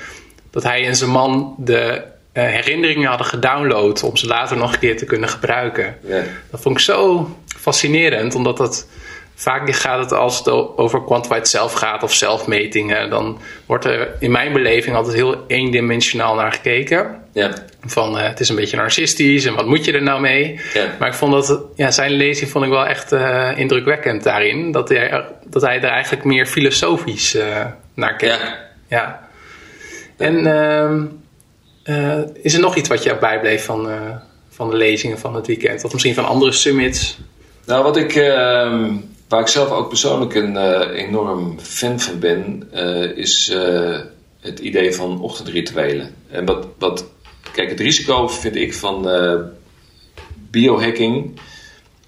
dat hij en zijn man de uh, herinneringen hadden gedownload om ze later nog een keer te kunnen gebruiken. Ja. Dat vond ik zo fascinerend, omdat dat vaak gaat het als het over quantified zelf gaat of zelfmetingen, dan wordt er in mijn beleving altijd heel eendimensionaal naar gekeken. Ja. Van uh, het is een beetje narcistisch en wat moet je er nou mee? Ja. Maar ik vond dat, ja, zijn lezing vond ik wel echt uh, indrukwekkend daarin. Dat hij, dat hij er eigenlijk meer filosofisch uh, naar keek. Ja. ja. En ehm, is er nog iets wat je bijbleef van, van de lezingen van het weekend? Of misschien van andere summits? Nou, wat ik ehm, Waar ik zelf ook persoonlijk een enorm fan van ben, is het idee van ochtendrituelen. En wat, wat, kijk, het risico vind ik van biohacking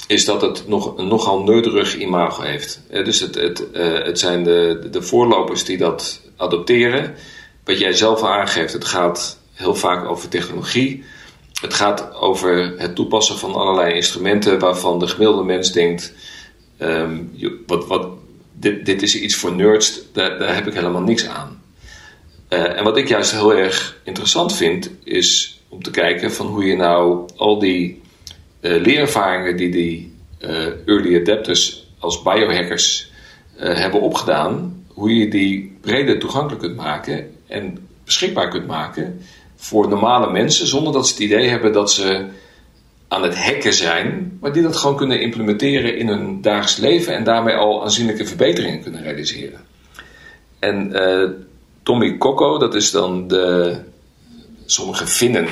is dat het nog nogal nederig imago heeft. dus het, het, het zijn de, de voorlopers die dat adopteren. Wat jij zelf aangeeft, het gaat heel vaak over technologie. Het gaat over het toepassen van allerlei instrumenten waarvan de gemiddelde mens denkt Um, wat, wat, dit, dit is iets voor nerds, daar, daar heb ik helemaal niks aan. Uh, en wat ik juist heel erg interessant vind, is om te kijken van hoe je nou al die uh, leerervaringen die die uh, early adapters als biohackers hebben opgedaan, hoe je die breder toegankelijk kunt maken en beschikbaar kunt maken voor normale mensen, zonder dat ze het idee hebben dat ze aan het hacken zijn, maar die dat gewoon kunnen implementeren in hun dagelijks leven en daarmee al aanzienlijke verbeteringen kunnen realiseren. En Tommy Kokko, dat is dan de. Sommige Finnen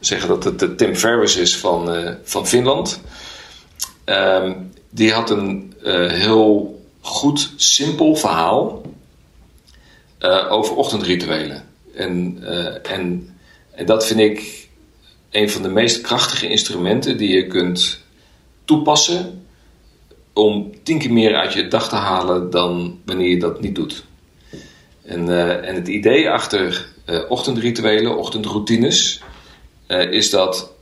zeggen dat het de Tim Ferriss is van, uh, van Finland. Uh, die had een uh, heel goed, simpel verhaal over ochtendrituelen. En, en, en dat vind ik een van de meest krachtige instrumenten die je kunt toepassen om tien keer meer uit je dag te halen dan wanneer je dat niet doet. En, uh, en het idee achter uh, ochtendrituelen, ochtendroutines, uh, is dat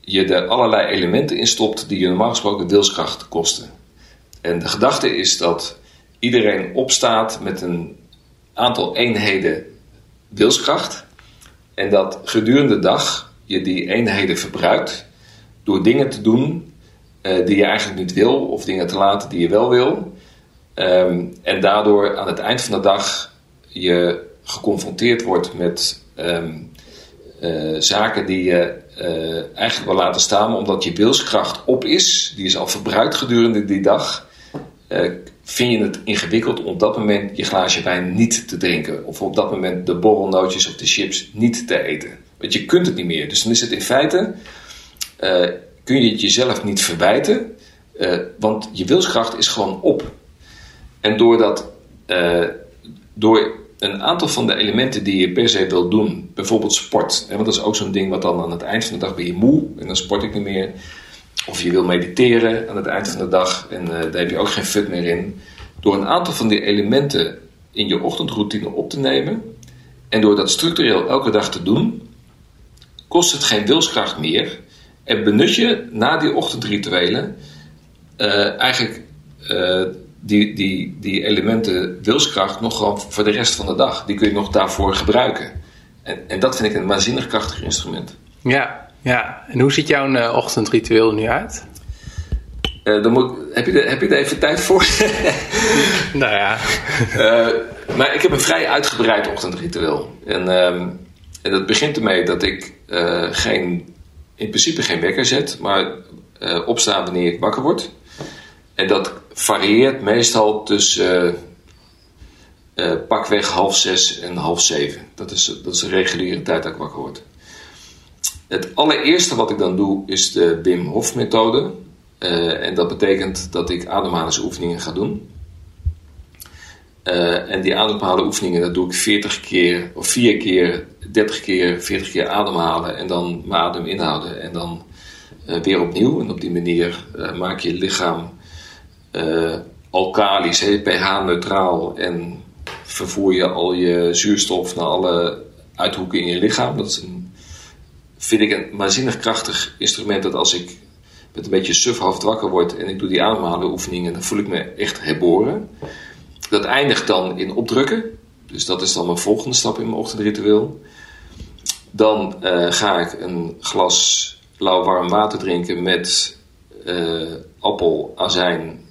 je er allerlei elementen in stopt die je normaal gesproken wilskracht kosten. En de gedachte is dat iedereen opstaat met een aantal eenheden wilskracht en dat gedurende de dag je die eenheden verbruikt door dingen te doen eh, die je eigenlijk niet wil, of dingen te laten die je wel wil. Ehm, en daardoor aan het eind van de dag je geconfronteerd wordt met ehm, eh, zaken die je uh, eigenlijk wil laten staan, omdat je wilskracht op is, die is al verbruikt gedurende die dag. Uh, vind je het ingewikkeld om op dat moment je glaasje wijn niet te drinken, of op dat moment de borrelnootjes of de chips niet te eten. Want je kunt het niet meer. Dus dan is het in feite, kun je het jezelf niet verwijten, want je wilskracht is gewoon op. En doordat, door een aantal van de elementen die je per se wil doen, bijvoorbeeld sport, want dat is ook zo'n ding wat dan aan het eind van de dag ben je moe en dan sport ik niet meer. Of je wil mediteren aan het eind van de dag en uh, daar heb je ook geen fut meer in. Door een aantal van die elementen in je ochtendroutine op te nemen en door dat structureel elke dag te doen, kost het geen wilskracht meer en benut je na die ochtendrituelen uh, eigenlijk uh, die, die, die elementen wilskracht nog gewoon voor de rest van de dag. Die kun je nog daarvoor gebruiken. En, en dat vind ik een waanzinnig krachtig instrument. Ja, ja. En hoe ziet jouw uh, ochtendritueel nu uit? Uh, dan moet, heb, je er, heb je er even tijd voor? nou ja. uh, maar ik heb een vrij uitgebreid ochtendritueel. En, uh, en dat begint ermee dat ik geen, in principe geen wekker zet, maar opsta wanneer ik wakker word. En dat varieert meestal tussen uh, uh, pakweg half zes en half zeven. Dat is, dat is de reguliere tijd dat ik wakker word. Het allereerste wat ik dan doe is de Wim Hof methode. Uh, en dat betekent dat ik ademhalingsoefeningen ga doen. en die ademhalingsoefeningen, dat doe ik 40 keer, of 4 keer, 30 keer, 40 keer ademhalen en dan mijn adem inhouden. En dan weer opnieuw. En op die manier maak je lichaam uh, alkalisch, pH-neutraal en vervoer je al je zuurstof naar alle uithoeken in je lichaam. Dat vind ik een waanzinnig krachtig instrument dat als ik met een beetje sufhoofd wakker word en ik doe die ademhalingsoefeningen, dan voel ik me echt herboren. Dat eindigt dan in opdrukken. Dus dat is dan mijn volgende stap in mijn ochtendritueel. Dan uh, ga ik een glas lauw warm water drinken met uh, appel, azijn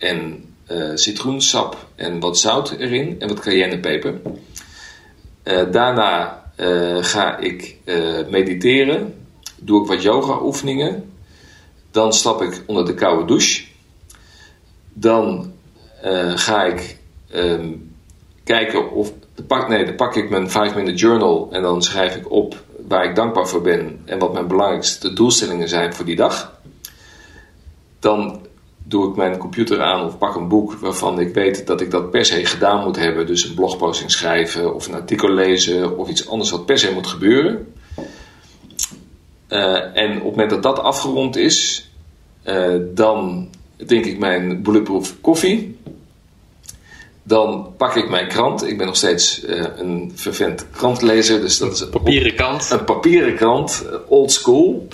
en uh, citroensap en wat zout erin en wat cayennepeper. Uh, daarna uh, ga ik mediteren, doe ik wat yoga oefeningen. Dan stap ik onder de koude douche. Dan ga ik um, kijken of. Pak, nee, dan pak ik mijn 5 minute journal en dan schrijf ik op waar ik dankbaar voor ben en wat mijn belangrijkste doelstellingen zijn voor die dag. Dan doe ik mijn computer aan of pak een boek waarvan ik weet dat ik dat per se gedaan moet hebben. Dus een blogposting schrijven of een artikel lezen of iets anders wat per se moet gebeuren. Uh, en op het moment dat dat afgerond is, uh, dan drink ik mijn bulletproof koffie. Dan pak ik mijn krant. Ik ben nog steeds uh, een vervent krantlezer. Dus dat is een papieren krant. Een papieren krant, old school.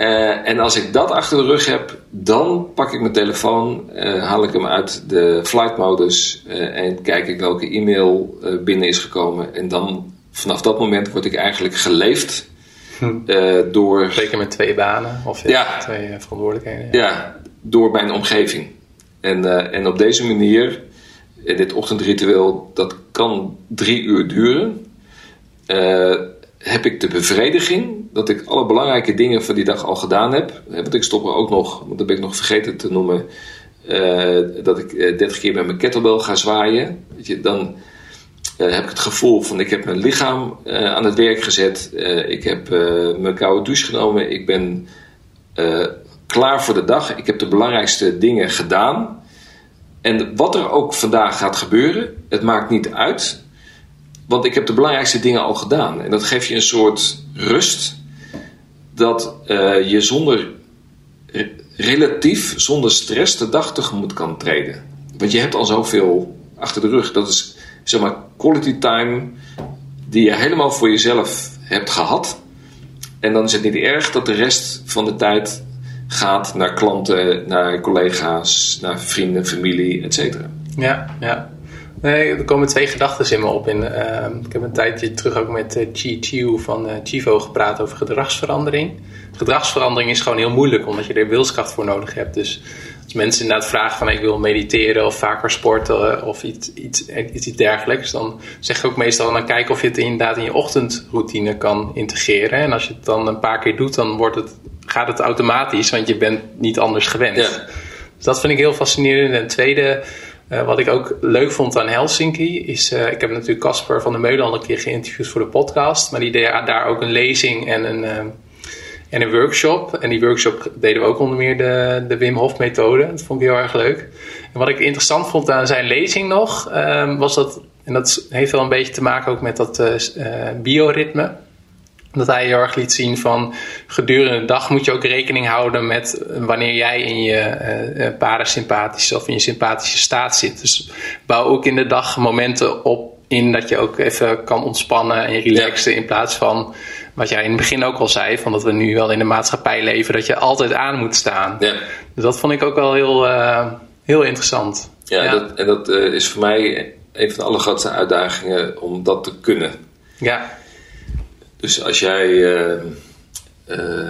Uh, en als ik dat achter de rug heb, dan pak ik mijn telefoon, uh, haal ik hem uit de flight modus uh, en kijk ik welke e-mail binnen is gekomen. En dan vanaf dat moment word ik eigenlijk geleefd hm. door. Zeker met twee banen of ja, twee verantwoordelijkheden. Ja. ja. door mijn omgeving. En, en op deze manier, dit ochtendritueel, dat kan drie uur duren heb ik de bevrediging dat ik alle belangrijke dingen van die dag al gedaan heb. Want ik stop er ook nog, want dat ben ik nog vergeten te noemen, uh, dat ik uh, eh, 30 keer met mijn kettlebell ga zwaaien. Je, dan heb ik het gevoel van ik heb mijn lichaam aan het werk gezet. ik heb mijn koude douche genomen. Ik ben klaar voor de dag. Ik heb de belangrijkste dingen gedaan. En wat er ook vandaag gaat gebeuren, het maakt niet uit. Want ik heb de belangrijkste dingen al gedaan. En dat geeft je een soort rust. Dat uh, je zonder, relatief zonder stress de dag tegemoet kan treden. Want je hebt al zoveel achter de rug. Dat is zeg maar quality time die je helemaal voor jezelf hebt gehad. En dan is het niet erg dat de rest van de tijd gaat naar klanten, naar collega's, naar vrienden, familie, etc. Ja, ja. Nee, er komen twee gedachten in me op. In, uh, ik heb een tijdje terug ook met uh, Chi Chiu van uh, Chivo gepraat over gedragsverandering. Gedragsverandering is gewoon heel moeilijk, omdat je er wilskracht voor nodig hebt. Dus als mensen inderdaad vragen van ik wil mediteren of vaker sporten of iets, iets, iets dergelijks, dan zeg ik ook meestal dan kijken of je het inderdaad in je ochtendroutine kan integreren. En als je het dan een paar keer doet, dan wordt het, gaat het automatisch, want je bent niet anders gewend. Ja. Dus dat vind ik heel fascinerend. En tweede, uh, wat ik ook leuk vond aan Helsinki, is, uh, ik heb natuurlijk Casper van der Meulen al een keer geïnterviewd voor de podcast, maar die deed daar ook een lezing en een, uh, en een workshop. En die workshop deden we ook onder meer de, de Wim Hof methode. Dat vond ik heel erg leuk. En wat ik interessant vond aan zijn lezing nog, um, was dat, en dat heeft wel een beetje te maken ook met dat bioritme dat hij heel erg liet zien van gedurende de dag moet je ook rekening houden met wanneer jij in je uh, parasympathische of in je sympathische staat zit. Dus bouw ook in de dag momenten op in dat je ook even kan ontspannen en relaxen in plaats van wat jij in het begin ook al zei, van dat we nu wel in de maatschappij leven, dat je altijd aan moet staan. Ja. Dus dat vond ik ook wel heel, uh, heel interessant. Ja, ja. Dat, en dat uh, is voor mij een van de allergrootste uitdagingen om dat te kunnen. Ja. Dus als jij, uh, uh,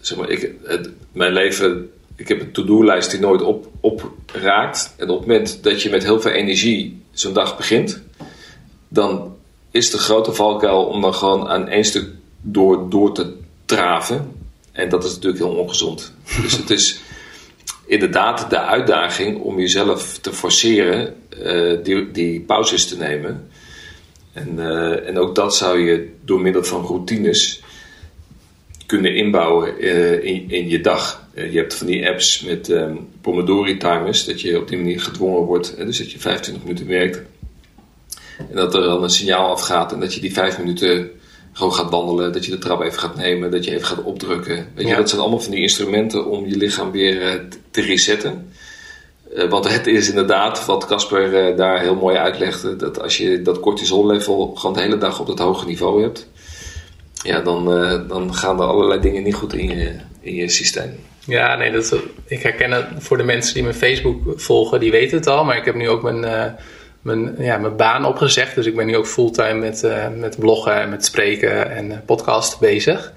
zeg maar, ik, het, mijn leven, ik heb een to-do-lijst die nooit op, opraakt. En op het moment dat je met heel veel energie zo'n dag begint, dan is de grote valkuil om dan gewoon aan één stuk door, door te traven. En dat is natuurlijk heel ongezond. dus het is inderdaad de uitdaging om jezelf te forceren uh, die, die pauzes te nemen. En, uh, en ook dat zou je door middel van routines kunnen inbouwen uh, in, in je dag. Uh, je hebt van die apps met um, Pomodori timers, dat je op die manier gedwongen wordt, dus dat je 25 minuten werkt. En dat er dan een signaal afgaat en dat je die 5 minuten gewoon gaat wandelen, dat je de trap even gaat nemen, dat je even gaat opdrukken. Weet je, ja. dat zijn allemaal van die instrumenten om je lichaam weer te resetten. Uh, want het is inderdaad, wat Casper uh, daar heel mooi uitlegde, dat als je dat cortisol-level gewoon de hele dag op dat hoge niveau hebt, ja, dan, uh, dan gaan er allerlei dingen niet goed in je, in je systeem. Ja, nee, dat, ik herken het voor de mensen die mijn Facebook volgen, die weten het al, maar ik heb nu ook mijn, mijn, ja, mijn baan opgezegd, dus ik ben nu ook fulltime met, met bloggen en met spreken en podcasten bezig.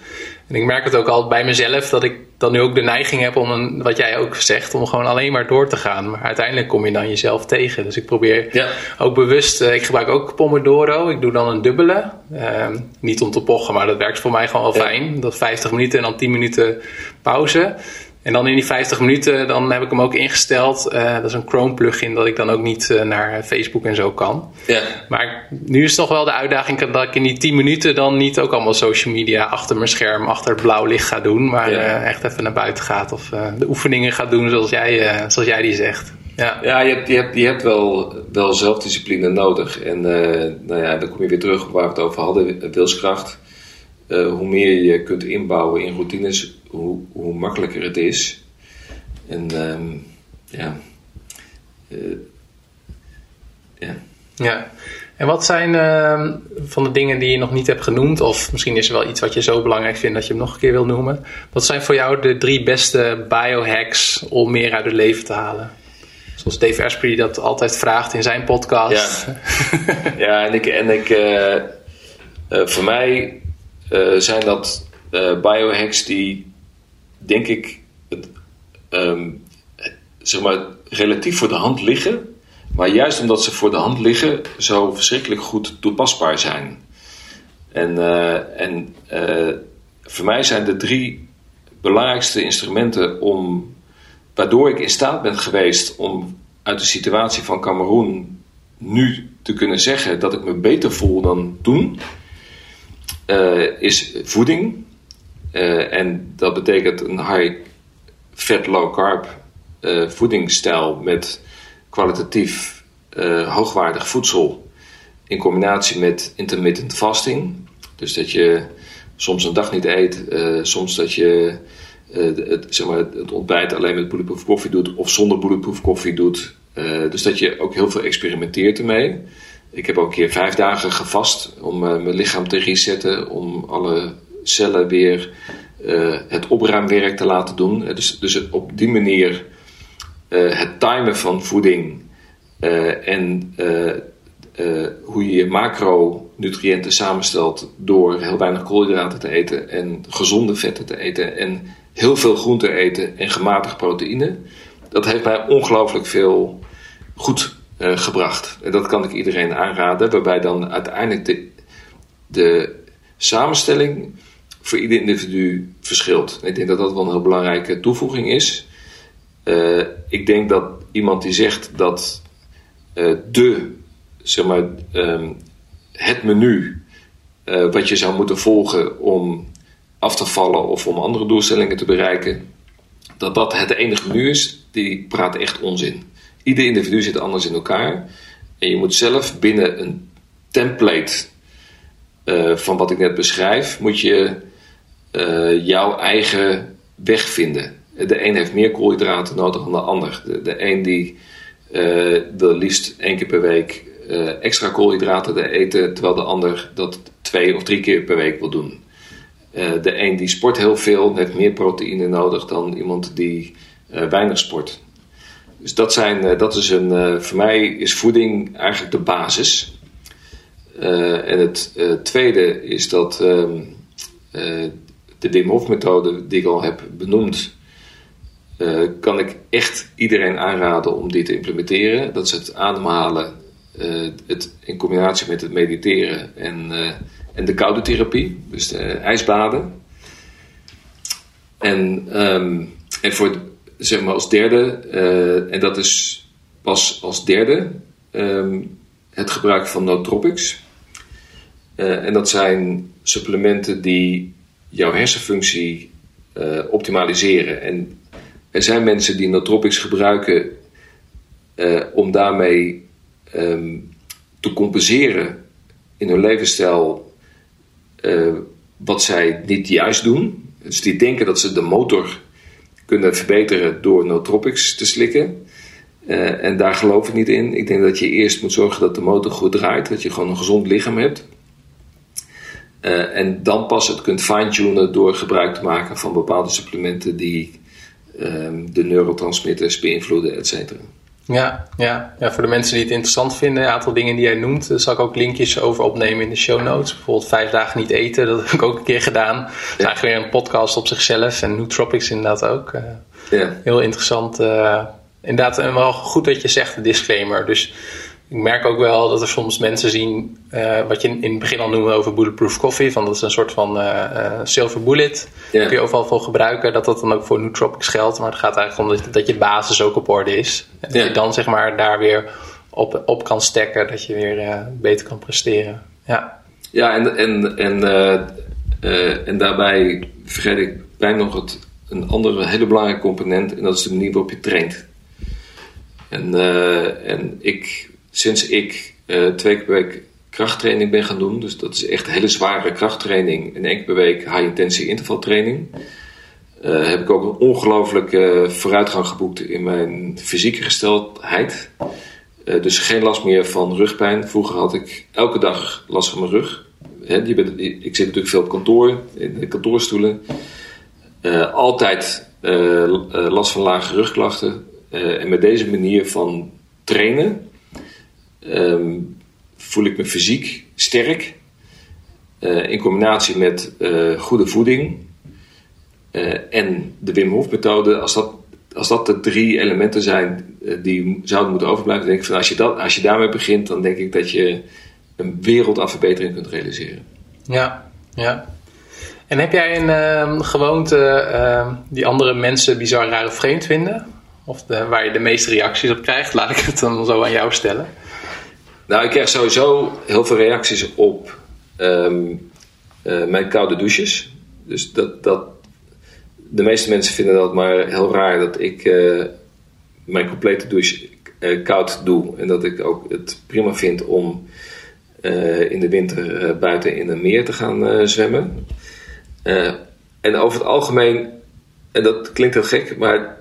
En ik merk het ook al bij mezelf dat ik dan nu ook de neiging heb om, een, wat jij ook zegt, om gewoon alleen maar door te gaan. Maar uiteindelijk kom je dan jezelf tegen. Dus ik probeer ja. ook bewust, uh, ik gebruik ook Pomodoro. Ik doe dan een dubbele. Uh, niet om te pochen, maar dat werkt voor mij gewoon wel ja. fijn. Dat 50 minuten en dan 10 minuten pauze. En dan in die 50 minuten, dan heb ik hem ook ingesteld. Uh, dat is een Chrome plugin dat ik dan ook niet uh, naar Facebook en zo kan. Ja. Maar nu is toch wel de uitdaging dat ik in die 10 minuten dan niet ook allemaal social media achter mijn scherm, achter het blauw licht ga doen. Maar ja. uh, echt even naar buiten gaat of de oefeningen gaat doen zoals jij, zoals jij die zegt. Ja, ja je, hebt, je, hebt, je hebt wel, wel zelfdiscipline nodig. En nou ja, dan kom je weer terug op waar we het over hadden, wilskracht. Hoe meer je kunt inbouwen in routines, hoe, hoe makkelijker het is. En um, ja. Uh, ja. Ja. En wat zijn uh, van de dingen die je nog niet hebt genoemd, of misschien is er wel iets wat je zo belangrijk vindt dat je hem nog een keer wil noemen. Wat zijn voor jou de drie beste biohacks om meer uit het leven te halen? Zoals Dave Asprey dat altijd vraagt in zijn podcast. Ja, ja en ik, en ik uh, voor mij zijn dat biohacks die denk ik, het, um, zeg maar, relatief voor de hand liggen. Maar juist omdat ze voor de hand liggen, zo verschrikkelijk goed toepasbaar zijn. En, uh, en voor mij zijn de drie belangrijkste instrumenten om, waardoor ik in staat ben geweest om uit de situatie van Cameroen nu te kunnen zeggen dat ik me beter voel dan toen, uh, is voeding. Uh, en dat betekent een high fat, low carb uh, voedingsstijl met kwalitatief hoogwaardig voedsel in combinatie met intermittent fasting. Dus dat je soms een dag niet eet, soms dat je het, zeg maar, het ontbijt alleen met bulletproof koffie doet of zonder bulletproof koffie doet. dus dat je ook heel veel experimenteert ermee. Ik heb ook een keer vijf dagen gevast om mijn lichaam te resetten, om alle cellen weer uh, het opruimwerk te laten doen. Dus, dus op die manier het timen van voeding en hoe je je macronutriënten samenstelt door heel weinig koolhydraten te eten en gezonde vetten te eten en heel veel groente eten en gematigd proteïne. Dat heeft mij ongelooflijk veel goed gebracht. En dat kan ik iedereen aanraden, waarbij dan uiteindelijk de, de samenstelling voor ieder individu verschilt. Ik denk dat dat wel een heel belangrijke toevoeging is. Uh, ik denk dat iemand die zegt dat uh, de, zeg maar, um, het menu wat je zou moeten volgen om af te vallen of om andere doelstellingen te bereiken, dat dat het enige menu is, die praat echt onzin. Ieder individu zit anders in elkaar en je moet zelf binnen een template van wat ik net beschrijf, moet je uh, jouw eigen weg vinden. De een heeft meer koolhydraten nodig dan de ander. De, de een die uh, wil liefst één keer per week extra koolhydraten eten, terwijl de ander dat twee of drie keer per week wil doen. de een die sport heel veel, heeft meer proteïne nodig dan iemand die weinig sport. Dus dat, zijn, dat is een, voor mij is voeding eigenlijk de basis. en het tweede is dat ehm, de Hof methode die ik al heb benoemd, kan ik echt iedereen aanraden om die te implementeren. Dat is het ademhalen het, in combinatie met het mediteren en, en de koude therapie, dus de ijsbaden. En, um, en voor, zeg maar als derde, en dat is pas als derde, um, het gebruik van nootropics. en dat zijn supplementen die jouw hersenfunctie uh, optimaliseren. En er zijn mensen die nootropics gebruiken om daarmee um, te compenseren in hun levensstijl wat zij niet juist doen. Dus die denken dat ze de motor kunnen verbeteren door nootropics te slikken. Uh, en daar geloof ik niet in. Ik denk dat je eerst moet zorgen dat de motor goed draait. Dat je gewoon een gezond lichaam hebt. Uh, en dan pas het kunt fine-tunen door gebruik te maken van bepaalde supplementen die um, de neurotransmitters beïnvloeden, et cetera. Ja, ja. ja, voor de mensen die het interessant vinden, een aantal dingen die jij noemt, daar zal ik ook linkjes over opnemen in de show notes. Bijvoorbeeld vijf dagen niet eten, dat heb ik ook een keer gedaan. Dat is eigenlijk weer een podcast op zichzelf en Nootropics inderdaad ook. Uh, ja. Heel interessant. Uh, inderdaad, en wel goed dat je zegt, de disclaimer. Dus ik merk ook wel dat er soms mensen zien, uh, wat je in het begin al noemde over bulletproof coffee, van dat is een soort van uh, uh, silver bullet. Yeah. kun je overal voor gebruiken, dat dat dan ook voor nootropics geldt. Maar het gaat eigenlijk om dat, dat je basis ook op orde is. En dat je dan zeg maar daar weer op, op kan stekken, dat je weer beter kan presteren. Ja, ja en, en, en, en daarbij vergeet ik bijna nog het, een andere hele belangrijke component, en dat is de manier waarop je traint. En, en ik sinds ik uh, twee keer per week krachttraining ben gaan doen. Dus dat is echt hele zware krachttraining. En één keer per week high-intensity intervaltraining. Uh, heb ik ook een ongelooflijke vooruitgang geboekt in mijn fysieke gesteldheid. Uh, dus geen last meer van rugpijn. Vroeger had ik elke dag last van mijn rug. Ik zit natuurlijk veel op kantoor, in de kantoorstoelen. Altijd last van lage rugklachten. en met deze manier van trainen um, voel ik me fysiek sterk. Uh, in combinatie met uh, goede voeding uh, en de Wim Hof methode, als dat, als dat de drie elementen zijn die zouden moeten overblijven, denk ik van als je, dat, als je daarmee begint, dan denk ik dat je een wereld aan verbetering kunt realiseren. Ja, ja. En heb jij een uh, gewoonte uh, die andere mensen bizar raar of vreemd vinden? Of de, waar je de meeste reacties op krijgt? Laat ik het dan zo aan jou stellen. Nou, ik krijg sowieso heel veel reacties op um, uh, mijn koude douches. Dus dat, dat, de meeste mensen vinden dat maar heel raar dat ik uh, mijn complete douche uh, koud doe. En dat ik ook het prima vind om in de winter buiten in een meer te gaan zwemmen. en over het algemeen, en dat klinkt heel gek, maar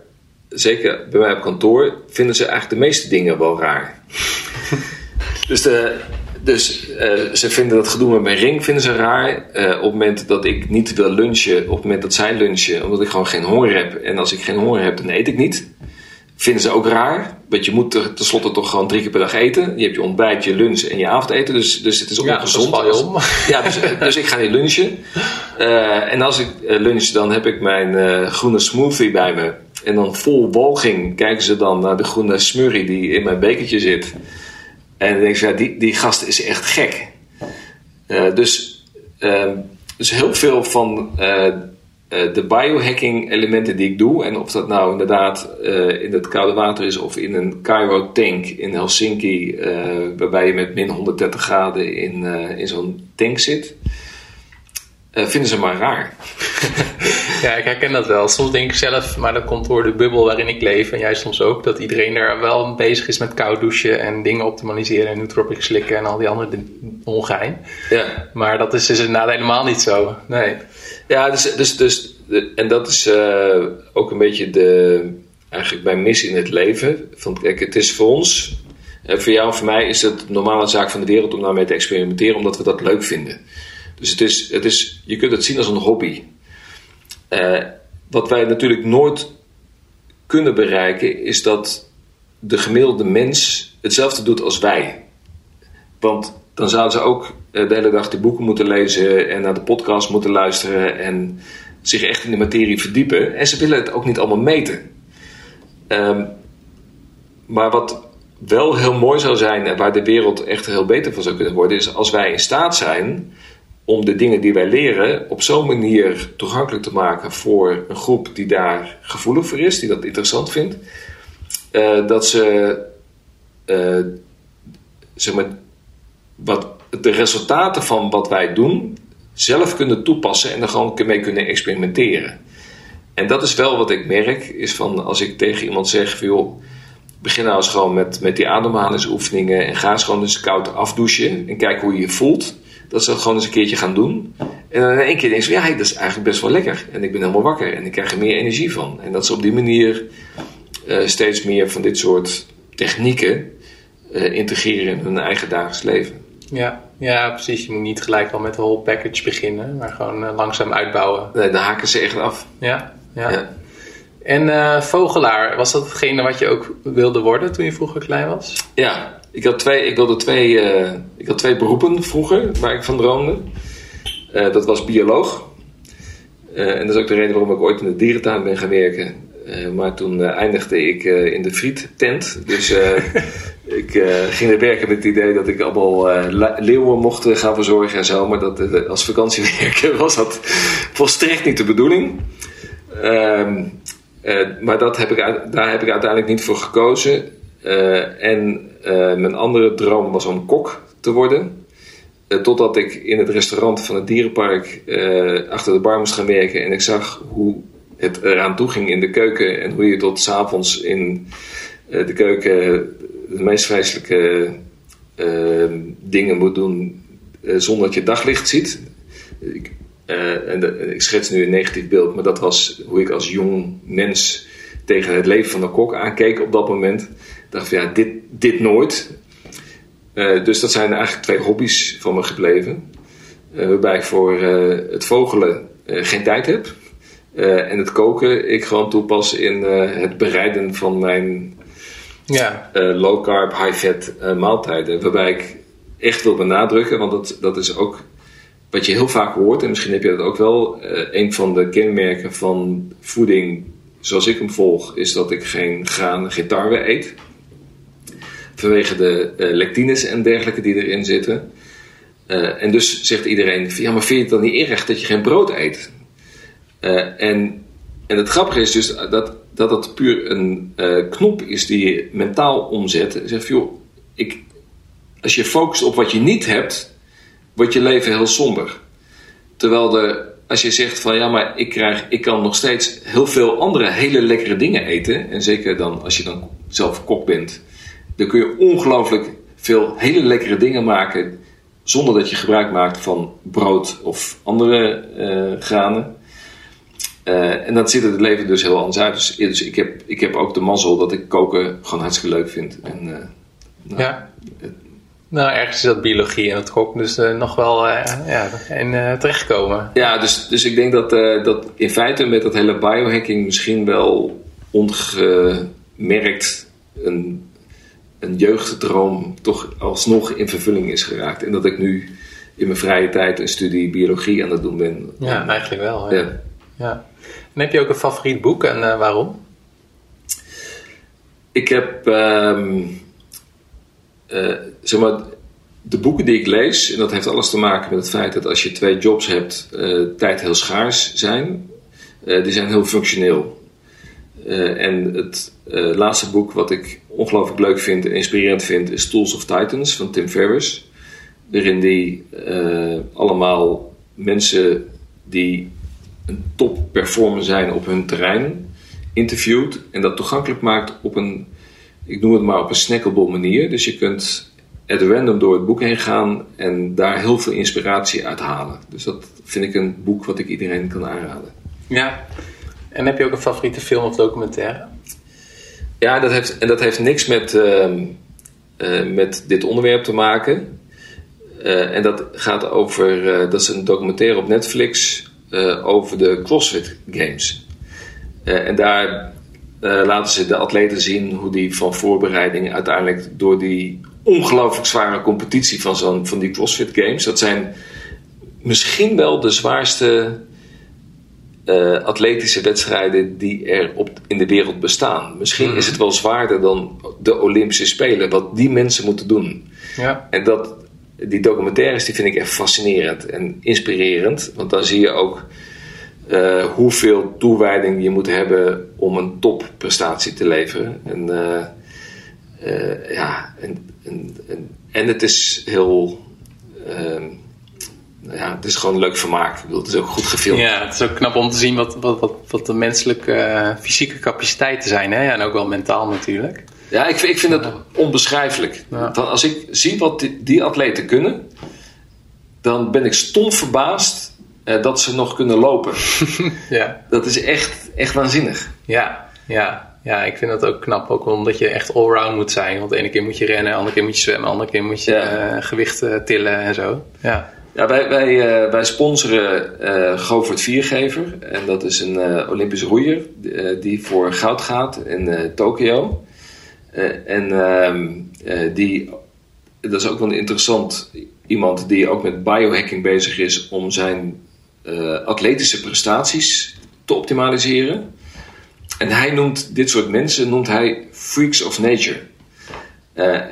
zeker bij mij op kantoor vinden ze eigenlijk de meeste dingen wel raar. Dus, de, dus uh, ze vinden dat gedoe met mijn ring vinden ze raar. Uh, op het moment dat ik niet wil lunchen, op het moment dat zij lunchen, omdat ik gewoon geen honger heb. En als ik geen honger heb, dan eet ik niet. Vinden ze ook raar. Want je moet er tenslotte toch gewoon drie keer per dag eten. Je hebt je ontbijt, je lunch en je avondeten. Dus, dus het is Ja, ongezond. je om. Ja, dus, dus ik ga niet lunchen. Eh, en als ik eh, lunch, dan heb ik mijn eh, groene smoothie bij me. En dan vol walging kijken ze dan naar de groene smurrie die in mijn bekertje zit. En dan denk ik, ja, die, die gast is echt gek. Eh, dus, ehm, dus heel veel van eh, eh, de biohacking elementen die ik doe, en of dat nou inderdaad in het koude water is of in een Cairo tank in Helsinki, waarbij je met min 130 graden in, in zo'n tank zit, vinden ze maar raar. Ja, ik herken dat wel. Soms denk ik zelf, maar dat komt door de bubbel waarin ik leef. En jij soms ook, dat iedereen daar wel bezig is met koud douchen en dingen optimaliseren en nootropics slikken en al die andere ongein. Ja. Maar dat is dus inderdaad helemaal niet zo. Nee. Ja, dus, dus, dus en dat is eh, ook een beetje de, eigenlijk mijn missie in het leven. Van, kijk, het is voor ons, en voor jou en voor mij, is het de normale zaak van de wereld om daarmee te experimenteren, omdat we dat leuk vinden. Dus het is, het is, je kunt het zien als een hobby. Eh, wat wij natuurlijk nooit kunnen bereiken, is dat de gemiddelde mens hetzelfde doet als wij. Want dan zouden ze ook eh, de hele dag die boeken moeten lezen en naar de podcast moeten luisteren en zich echt in de materie verdiepen. En ze willen het ook niet allemaal meten. Ehm, maar wat wel heel mooi zou zijn en waar de wereld echt heel beter van zou kunnen worden, is als wij in staat zijn om de dingen die wij leren op zo'n manier toegankelijk te maken voor een groep die daar gevoelig voor is, die dat interessant vindt, eh, dat ze eh, zeg maar, wat, de resultaten van wat wij doen zelf kunnen toepassen en er gewoon mee kunnen experimenteren. En dat is wel wat ik merk, is van als ik tegen iemand zeg van joh, begin nou eens gewoon met, met die ademhalingsoefeningen en ga eens gewoon eens koud afdouchen en kijk hoe je je voelt. Dat ze dat gewoon eens een keertje gaan doen. En dan in één keer denk ze, ja, dat is eigenlijk best wel lekker. En ik ben helemaal wakker en ik krijg er meer energie van. En dat ze op die manier eh, steeds meer van dit soort technieken eh, integreren in hun eigen dagelijks leven. Ja, ja, precies. Je moet niet gelijk al met de whole package beginnen, maar gewoon eh, langzaam uitbouwen. Nee, dan haken ze echt af. Ja, ja. Ja. En vogelaar, was dat hetgene wat je ook wilde worden toen je vroeger klein was? Ja, ik had twee, ik wilde twee, eh, ik had twee beroepen vroeger waar ik van droomde. Eh, dat was bioloog. Eh, en dat is ook de reden waarom ik ooit in de dierentuin ben gaan werken. Maar toen eindigde ik in de friettent. Dus ik ging er werken met het idee dat ik allemaal leeuwen mocht gaan verzorgen en zo. Maar dat, als vakantiewerker was dat volstrekt niet de bedoeling. Ehm, eh, maar dat heb ik, daar heb ik uiteindelijk niet voor gekozen. Eh, en eh, mijn andere droom was om kok te worden. Eh, totdat ik in het restaurant van het dierenpark achter de bar moest gaan werken. En ik zag hoe het eraan toe ging in de keuken. En hoe je tot 's avonds in de keuken de meest vreselijke dingen moet doen. zonder dat je daglicht ziet. Ik, en ik schets nu een negatief beeld, maar dat was hoe ik als jong mens tegen het leven van een kok aankeek op dat moment. Dacht van ja, dit, dit nooit. Eh, dus dat zijn eigenlijk twee hobby's van me gebleven. Eh, waarbij ik voor eh, het vogelen geen tijd heb. En het koken ik gewoon toepas in het bereiden van mijn Ja, low carb, high fat maaltijden. Waarbij ik echt wil benadrukken, want dat, dat is ook wat je heel vaak hoort, en misschien heb je dat ook wel. een van de kenmerken van voeding zoals ik hem volg, is dat ik geen graan, geen tarwe eet. Vanwege de eh, lectines en dergelijke die erin zitten. Eh, en dus zegt iedereen: ja, maar vind je het dan niet erg dat je geen brood eet? Eh, en, en het grappige is dus dat dat, dat puur een knop is die je mentaal omzet. En zegt: joh, ik, als je focust op wat je niet hebt, wordt je leven heel somber. Terwijl de, als je zegt van ja, maar ik, krijg, ik kan nog steeds heel veel andere hele lekkere dingen eten. En zeker dan als je dan zelf kok bent. Dan kun je ongelooflijk veel hele lekkere dingen maken. Zonder dat je gebruik maakt van brood of andere eh, granen. Eh, en dan ziet het leven dus heel anders uit. Dus, dus ik, heb, ik heb ook de mazzel dat ik koken gewoon hartstikke leuk vind. En, eh, nou, ja. Nou, ergens is dat biologie en het kok dus nog wel ja, in eh, terechtkomen. Ja, dus, dus ik denk dat, dat in feite met dat hele biohacking misschien wel onge, merkt een, een jeugddroom toch alsnog in vervulling is geraakt. En dat ik nu in mijn vrije tijd een studie biologie aan het doen ben. Ja, eigenlijk wel. Ja. ja. En heb je ook een favoriet boek en uh, waarom? Ik heb, um, uh, zeg maar, de boeken die ik lees, en dat heeft alles te maken met het feit dat als je twee jobs hebt, uh, tijd heel schaars zijn. die zijn heel functioneel. En het laatste boek wat ik ongelooflijk leuk vind en inspirerend vind is Tools of Titans van Tim Ferriss. Waarin die allemaal mensen die een top performer zijn op hun terrein interviewt en dat toegankelijk maakt op een, ik noem het maar op een snackable manier. Dus je kunt at random door het boek heen gaan en daar heel veel inspiratie uit halen. Dus dat vind ik een boek wat ik iedereen kan aanraden. Ja, en heb je ook een favoriete film of documentaire? Ja, dat heeft, en dat heeft niks met, uh, uh, met dit onderwerp te maken. Uh, en dat gaat over, dat is een documentaire op Netflix over de CrossFit Games. En daar laten ze de atleten zien hoe die van voorbereiding uiteindelijk door die ongelooflijk zware competitie van, zo'n, van die CrossFit Games. Dat zijn misschien wel de zwaarste atletische wedstrijden die er op, in de wereld bestaan. Misschien mhm. is het wel zwaarder dan de Olympische Spelen, wat die mensen moeten doen. Ja. En dat, die documentaires die vind ik echt fascinerend en inspirerend. Want dan zie je ook uh, hoeveel toewijding je moet hebben om een topprestatie te leveren. En, uh, uh, ja, en, en, en, het is heel. Ehm, ja, het is gewoon leuk vermaak. Ik bedoel, het is ook goed gefilmd. Ja, het is ook knap om te zien wat, wat, wat, wat de menselijke fysieke capaciteiten zijn. Hè? Ja, en ook wel mentaal natuurlijk. Ja, ik, ik vind het onbeschrijfelijk. Dan, als ik zie wat die, die, atleten kunnen, dan ben ik stom verbaasd eh, dat ze nog kunnen lopen. ja. Dat is echt, echt waanzinnig. Ja, ja. Ja, ik vind dat ook knap. Ook omdat je echt allround moet zijn. Want de ene keer moet je rennen, de andere keer moet je zwemmen, de andere keer moet je ja. uh, gewicht uh, tillen en zo. Ja. Ja, wij, wij, uh, wij sponsoren uh, Govert Viergever. En dat is een uh, Olympisch roeier die voor goud gaat in Tokio. En ehm, eh, die, dat is ook wel interessant, iemand die ook met biohacking bezig is om zijn atletische prestaties te optimaliseren. En hij noemt dit soort mensen noemt hij freaks of nature.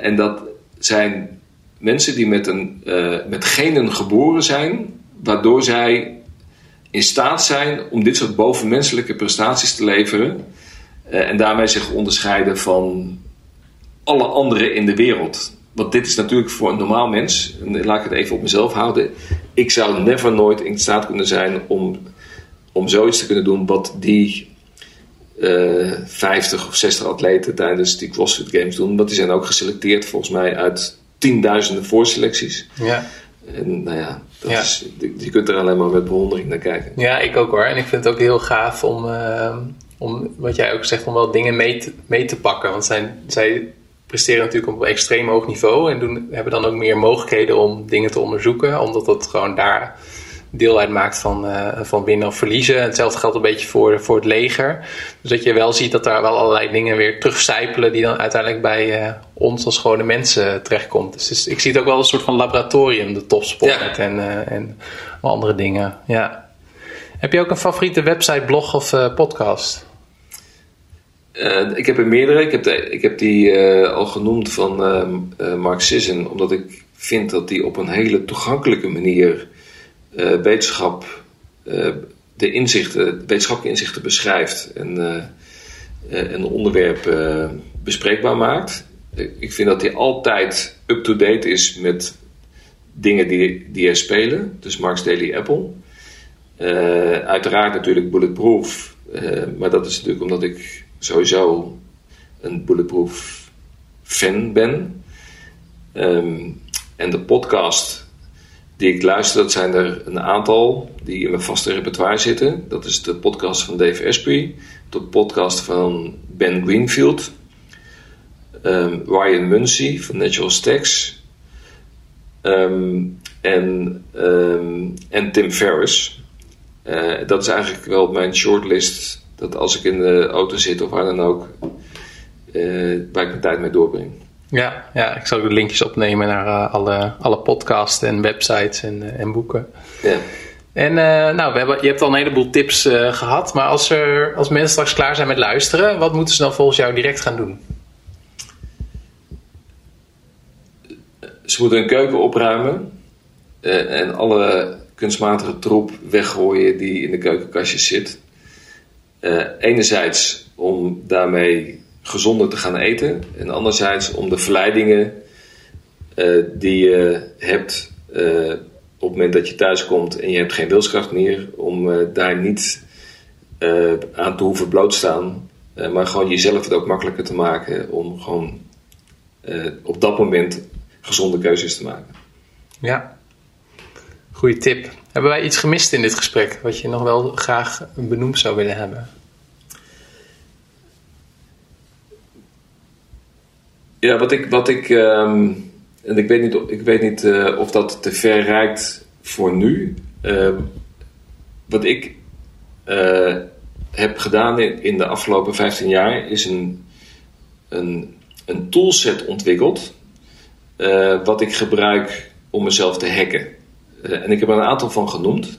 en dat zijn mensen die met, een, met genen geboren zijn, waardoor zij in staat zijn om dit soort bovenmenselijke prestaties te leveren. en daarmee zich onderscheiden van alle anderen in de wereld. Want dit is natuurlijk voor een normaal mens, en laat ik het even op mezelf houden. Ik zou never nooit in staat kunnen zijn om, om zoiets te kunnen doen wat die uh, eh, 50 of 60 atleten tijdens die CrossFit Games doen. Want die zijn ook geselecteerd volgens mij uit tienduizenden voorselecties. Ja. En nou ja, dat Is, je kunt er alleen maar met bewondering naar kijken. Ja, ik ook hoor. En ik vind het ook heel gaaf om, uh, om wat jij ook zegt, om wel dingen mee te, mee te pakken. Want zijn, zij presteren natuurlijk op een extreem hoog niveau en doen, hebben dan ook meer mogelijkheden om dingen te onderzoeken, omdat dat gewoon daar deel uitmaakt van, uh, van winnen of verliezen. Hetzelfde geldt een beetje voor, voor het leger. Dus dat je wel ziet dat daar wel allerlei dingen weer terugcijpelen die dan uiteindelijk bij uh, ons als gewone mensen terechtkomt. Dus, dus, ik zie het ook wel als een soort van laboratorium, de topsport en, uh, en andere dingen. Ja. Heb je ook een favoriete website, blog of podcast? Ik heb er meerdere. Ik heb, de, ik heb die al genoemd van Mark Sisson, omdat ik vind dat die op een hele toegankelijke manier wetenschap, de inzichten, wetenschappelijke inzichten beschrijft en een onderwerp bespreekbaar maakt. Ik vind dat hij altijd up-to-date is met dingen die, die er spelen. Dus Mark's Daily Apple. uiteraard natuurlijk Bulletproof. maar dat is natuurlijk omdat ik sowieso een bulletproof fan ben. Ehm, en de podcast die ik luister, dat zijn er een aantal die in mijn vaste repertoire zitten. Dat is de podcast van Dave Asprey, de podcast van Ben Greenfield, um, Ryan Muncie van Natural Stacks um, en, en Tim Ferriss. Uh, dat is eigenlijk wel mijn shortlist dat als ik in de auto zit of waar dan ook, waar ik mijn tijd mee doorbreng. Ja, ja, ik zal ook de linkjes opnemen naar alle, alle podcasts en websites en, en boeken. Ja. En nou, we hebben, je hebt al een heleboel tips gehad, maar als, er, als mensen straks klaar zijn met luisteren, wat moeten ze dan volgens jou direct gaan doen? Ze moeten hun keuken opruimen en alle kunstmatige troep weggooien die in de keukenkastjes zit. Enerzijds om daarmee gezonder te gaan eten. En anderzijds om de verleidingen uh, die je hebt uh, op het moment dat je thuis komt en je hebt geen wilskracht meer, om daar niet aan te hoeven blootstaan. maar gewoon jezelf het ook makkelijker te maken om gewoon op dat moment gezonde keuzes te maken. Ja, goede tip. Hebben wij iets gemist in dit gesprek wat je nog wel graag benoemd zou willen hebben? Ja, wat ik. Wat ik um, en ik weet niet, ik weet niet uh, of dat te ver reikt voor nu. Uh, wat ik uh, heb gedaan in, in, de afgelopen 15 jaar is een, een, een toolset ontwikkeld. wat ik gebruik om mezelf te hacken. en ik heb er een aantal van genoemd.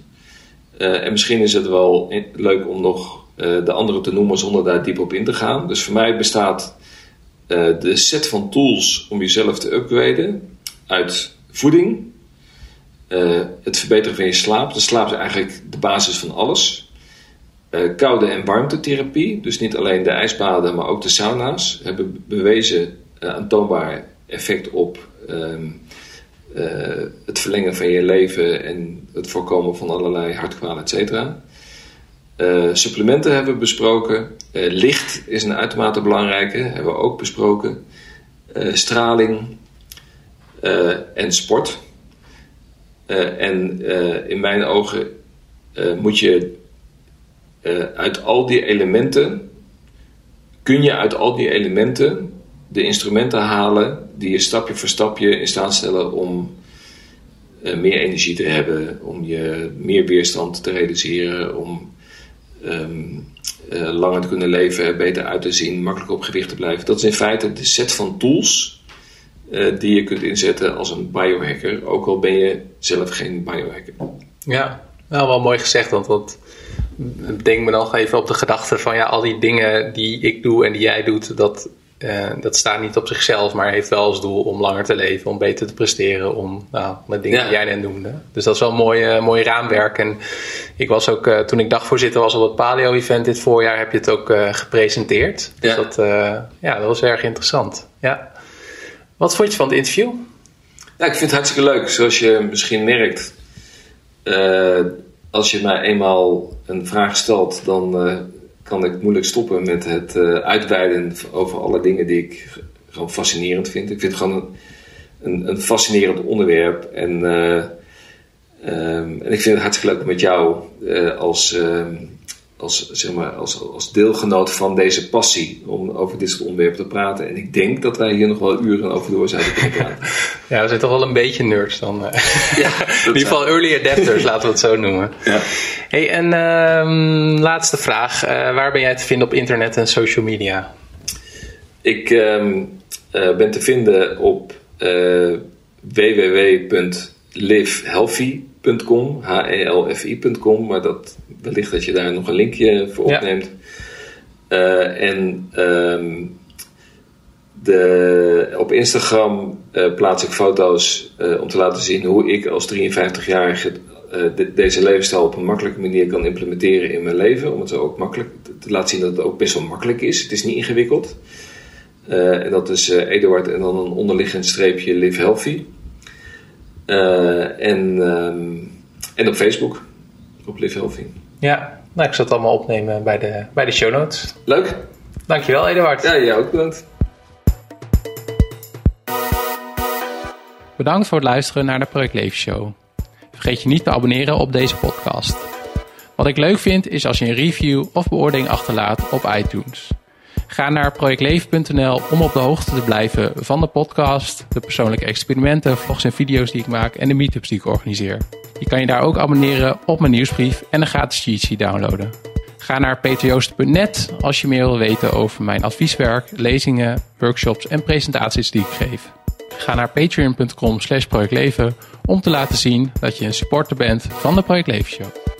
en misschien is het wel leuk om nog de andere te noemen zonder daar diep op in te gaan. Dus voor mij bestaat uh, de set van tools om jezelf te upgraden uit voeding, uh, het verbeteren van je slaap. De slaap is eigenlijk de basis van alles. Uh, koude- en warmtetherapie, dus niet alleen de ijsbaden, maar ook de sauna's, hebben bewezen aantoonbaar effect op um, het verlengen van je leven en het voorkomen van allerlei hartkwalen, et cetera. Uh, supplementen hebben we besproken. Uh, licht is een uitermate belangrijke, hebben we ook besproken. Uh, straling en sport. en in mijn ogen moet je uit al die elementen, kun je uit al die elementen de instrumenten halen die je stapje voor stapje in staat stellen om meer energie te hebben, om je meer weerstand te reduceren, om um, uh, langer te kunnen leven, beter uit te zien, makkelijk op gewicht te blijven. Dat is in feite de set van tools uh, die je kunt inzetten als een biohacker, ook al ben je zelf geen biohacker. Ja, nou, wel mooi gezegd, want dat denk me nog even op de gedachte van ja, al die dingen die ik doe en die jij doet, dat uh, dat staat niet op zichzelf, maar heeft wel als doel om langer te leven, om beter te presteren, om nou, met dingen die jij net noemde. Dus dat is wel een mooi, uh, mooi raamwerk. En ik was ook, uh, toen ik dagvoorzitter was op het Paleo-event dit voorjaar, heb je het ook gepresenteerd. Dus ja. Dat, ja, dat was erg interessant. Ja. Wat vond je van het interview? Ja, ik vind het hartstikke leuk. Zoals je misschien merkt, als je mij eenmaal een vraag stelt, dan kan ik moeilijk stoppen met het uh, uitweiden over alle dingen die ik gewoon fascinerend vind. Ik vind het gewoon een, een, fascinerend onderwerp. En, uh, um, en ik vind het hartstikke leuk met jou uh, als, ehm, als, zeg maar, als, als deelgenoot van deze passie om over dit soort onderwerpen te praten. En ik denk dat wij hier nog wel uren over door zouden kunnen praten. Ja, we zijn toch wel een beetje nerds dan. Ja, in ieder geval early adapters, laten we het zo noemen. Ja. Hey, en um, laatste vraag. Uh, waar ben jij te vinden op internet en social media? Ik um, uh, ben te vinden op uh, www.livehealthy.com, H-E-L-F-I.com, maar dat wellicht dat je daar nog een linkje voor opneemt. Ja. en um, de, op Instagram uh, plaats ik foto's uh, om te laten zien hoe ik als 53-jarige uh, de, deze levensstijl op een makkelijke manier kan implementeren in mijn leven. Om het zo ook makkelijk te laten zien dat het ook best wel makkelijk is. Het is niet ingewikkeld. en dat is Eduard en dan een onderliggend streepje Live Healthy. en, um, en op Facebook, op Live Healthy. Ja, nou, ik zal het allemaal opnemen bij de, bij de show notes. Leuk. Dankjewel, Eduard. Ja, jij ook bedankt. Bedankt voor het luisteren naar de Project Leven Show. Vergeet je niet te abonneren op deze podcast. Wat ik leuk vind is als je een review of beoordeling achterlaat op iTunes. Ga naar projectleven.nl om op de hoogte te blijven van de podcast, de persoonlijke experimenten, vlogs en video's die ik maak en de meetups die ik organiseer. Je kan je daar ook abonneren op mijn nieuwsbrief en een gratis cheat downloaden. Ga naar peterjoost.net als je meer wil weten over mijn advieswerk, lezingen, workshops en presentaties die ik geef. Ga naar patreon.com slash projectleven om te laten zien dat je een supporter bent van de Project Leven Show.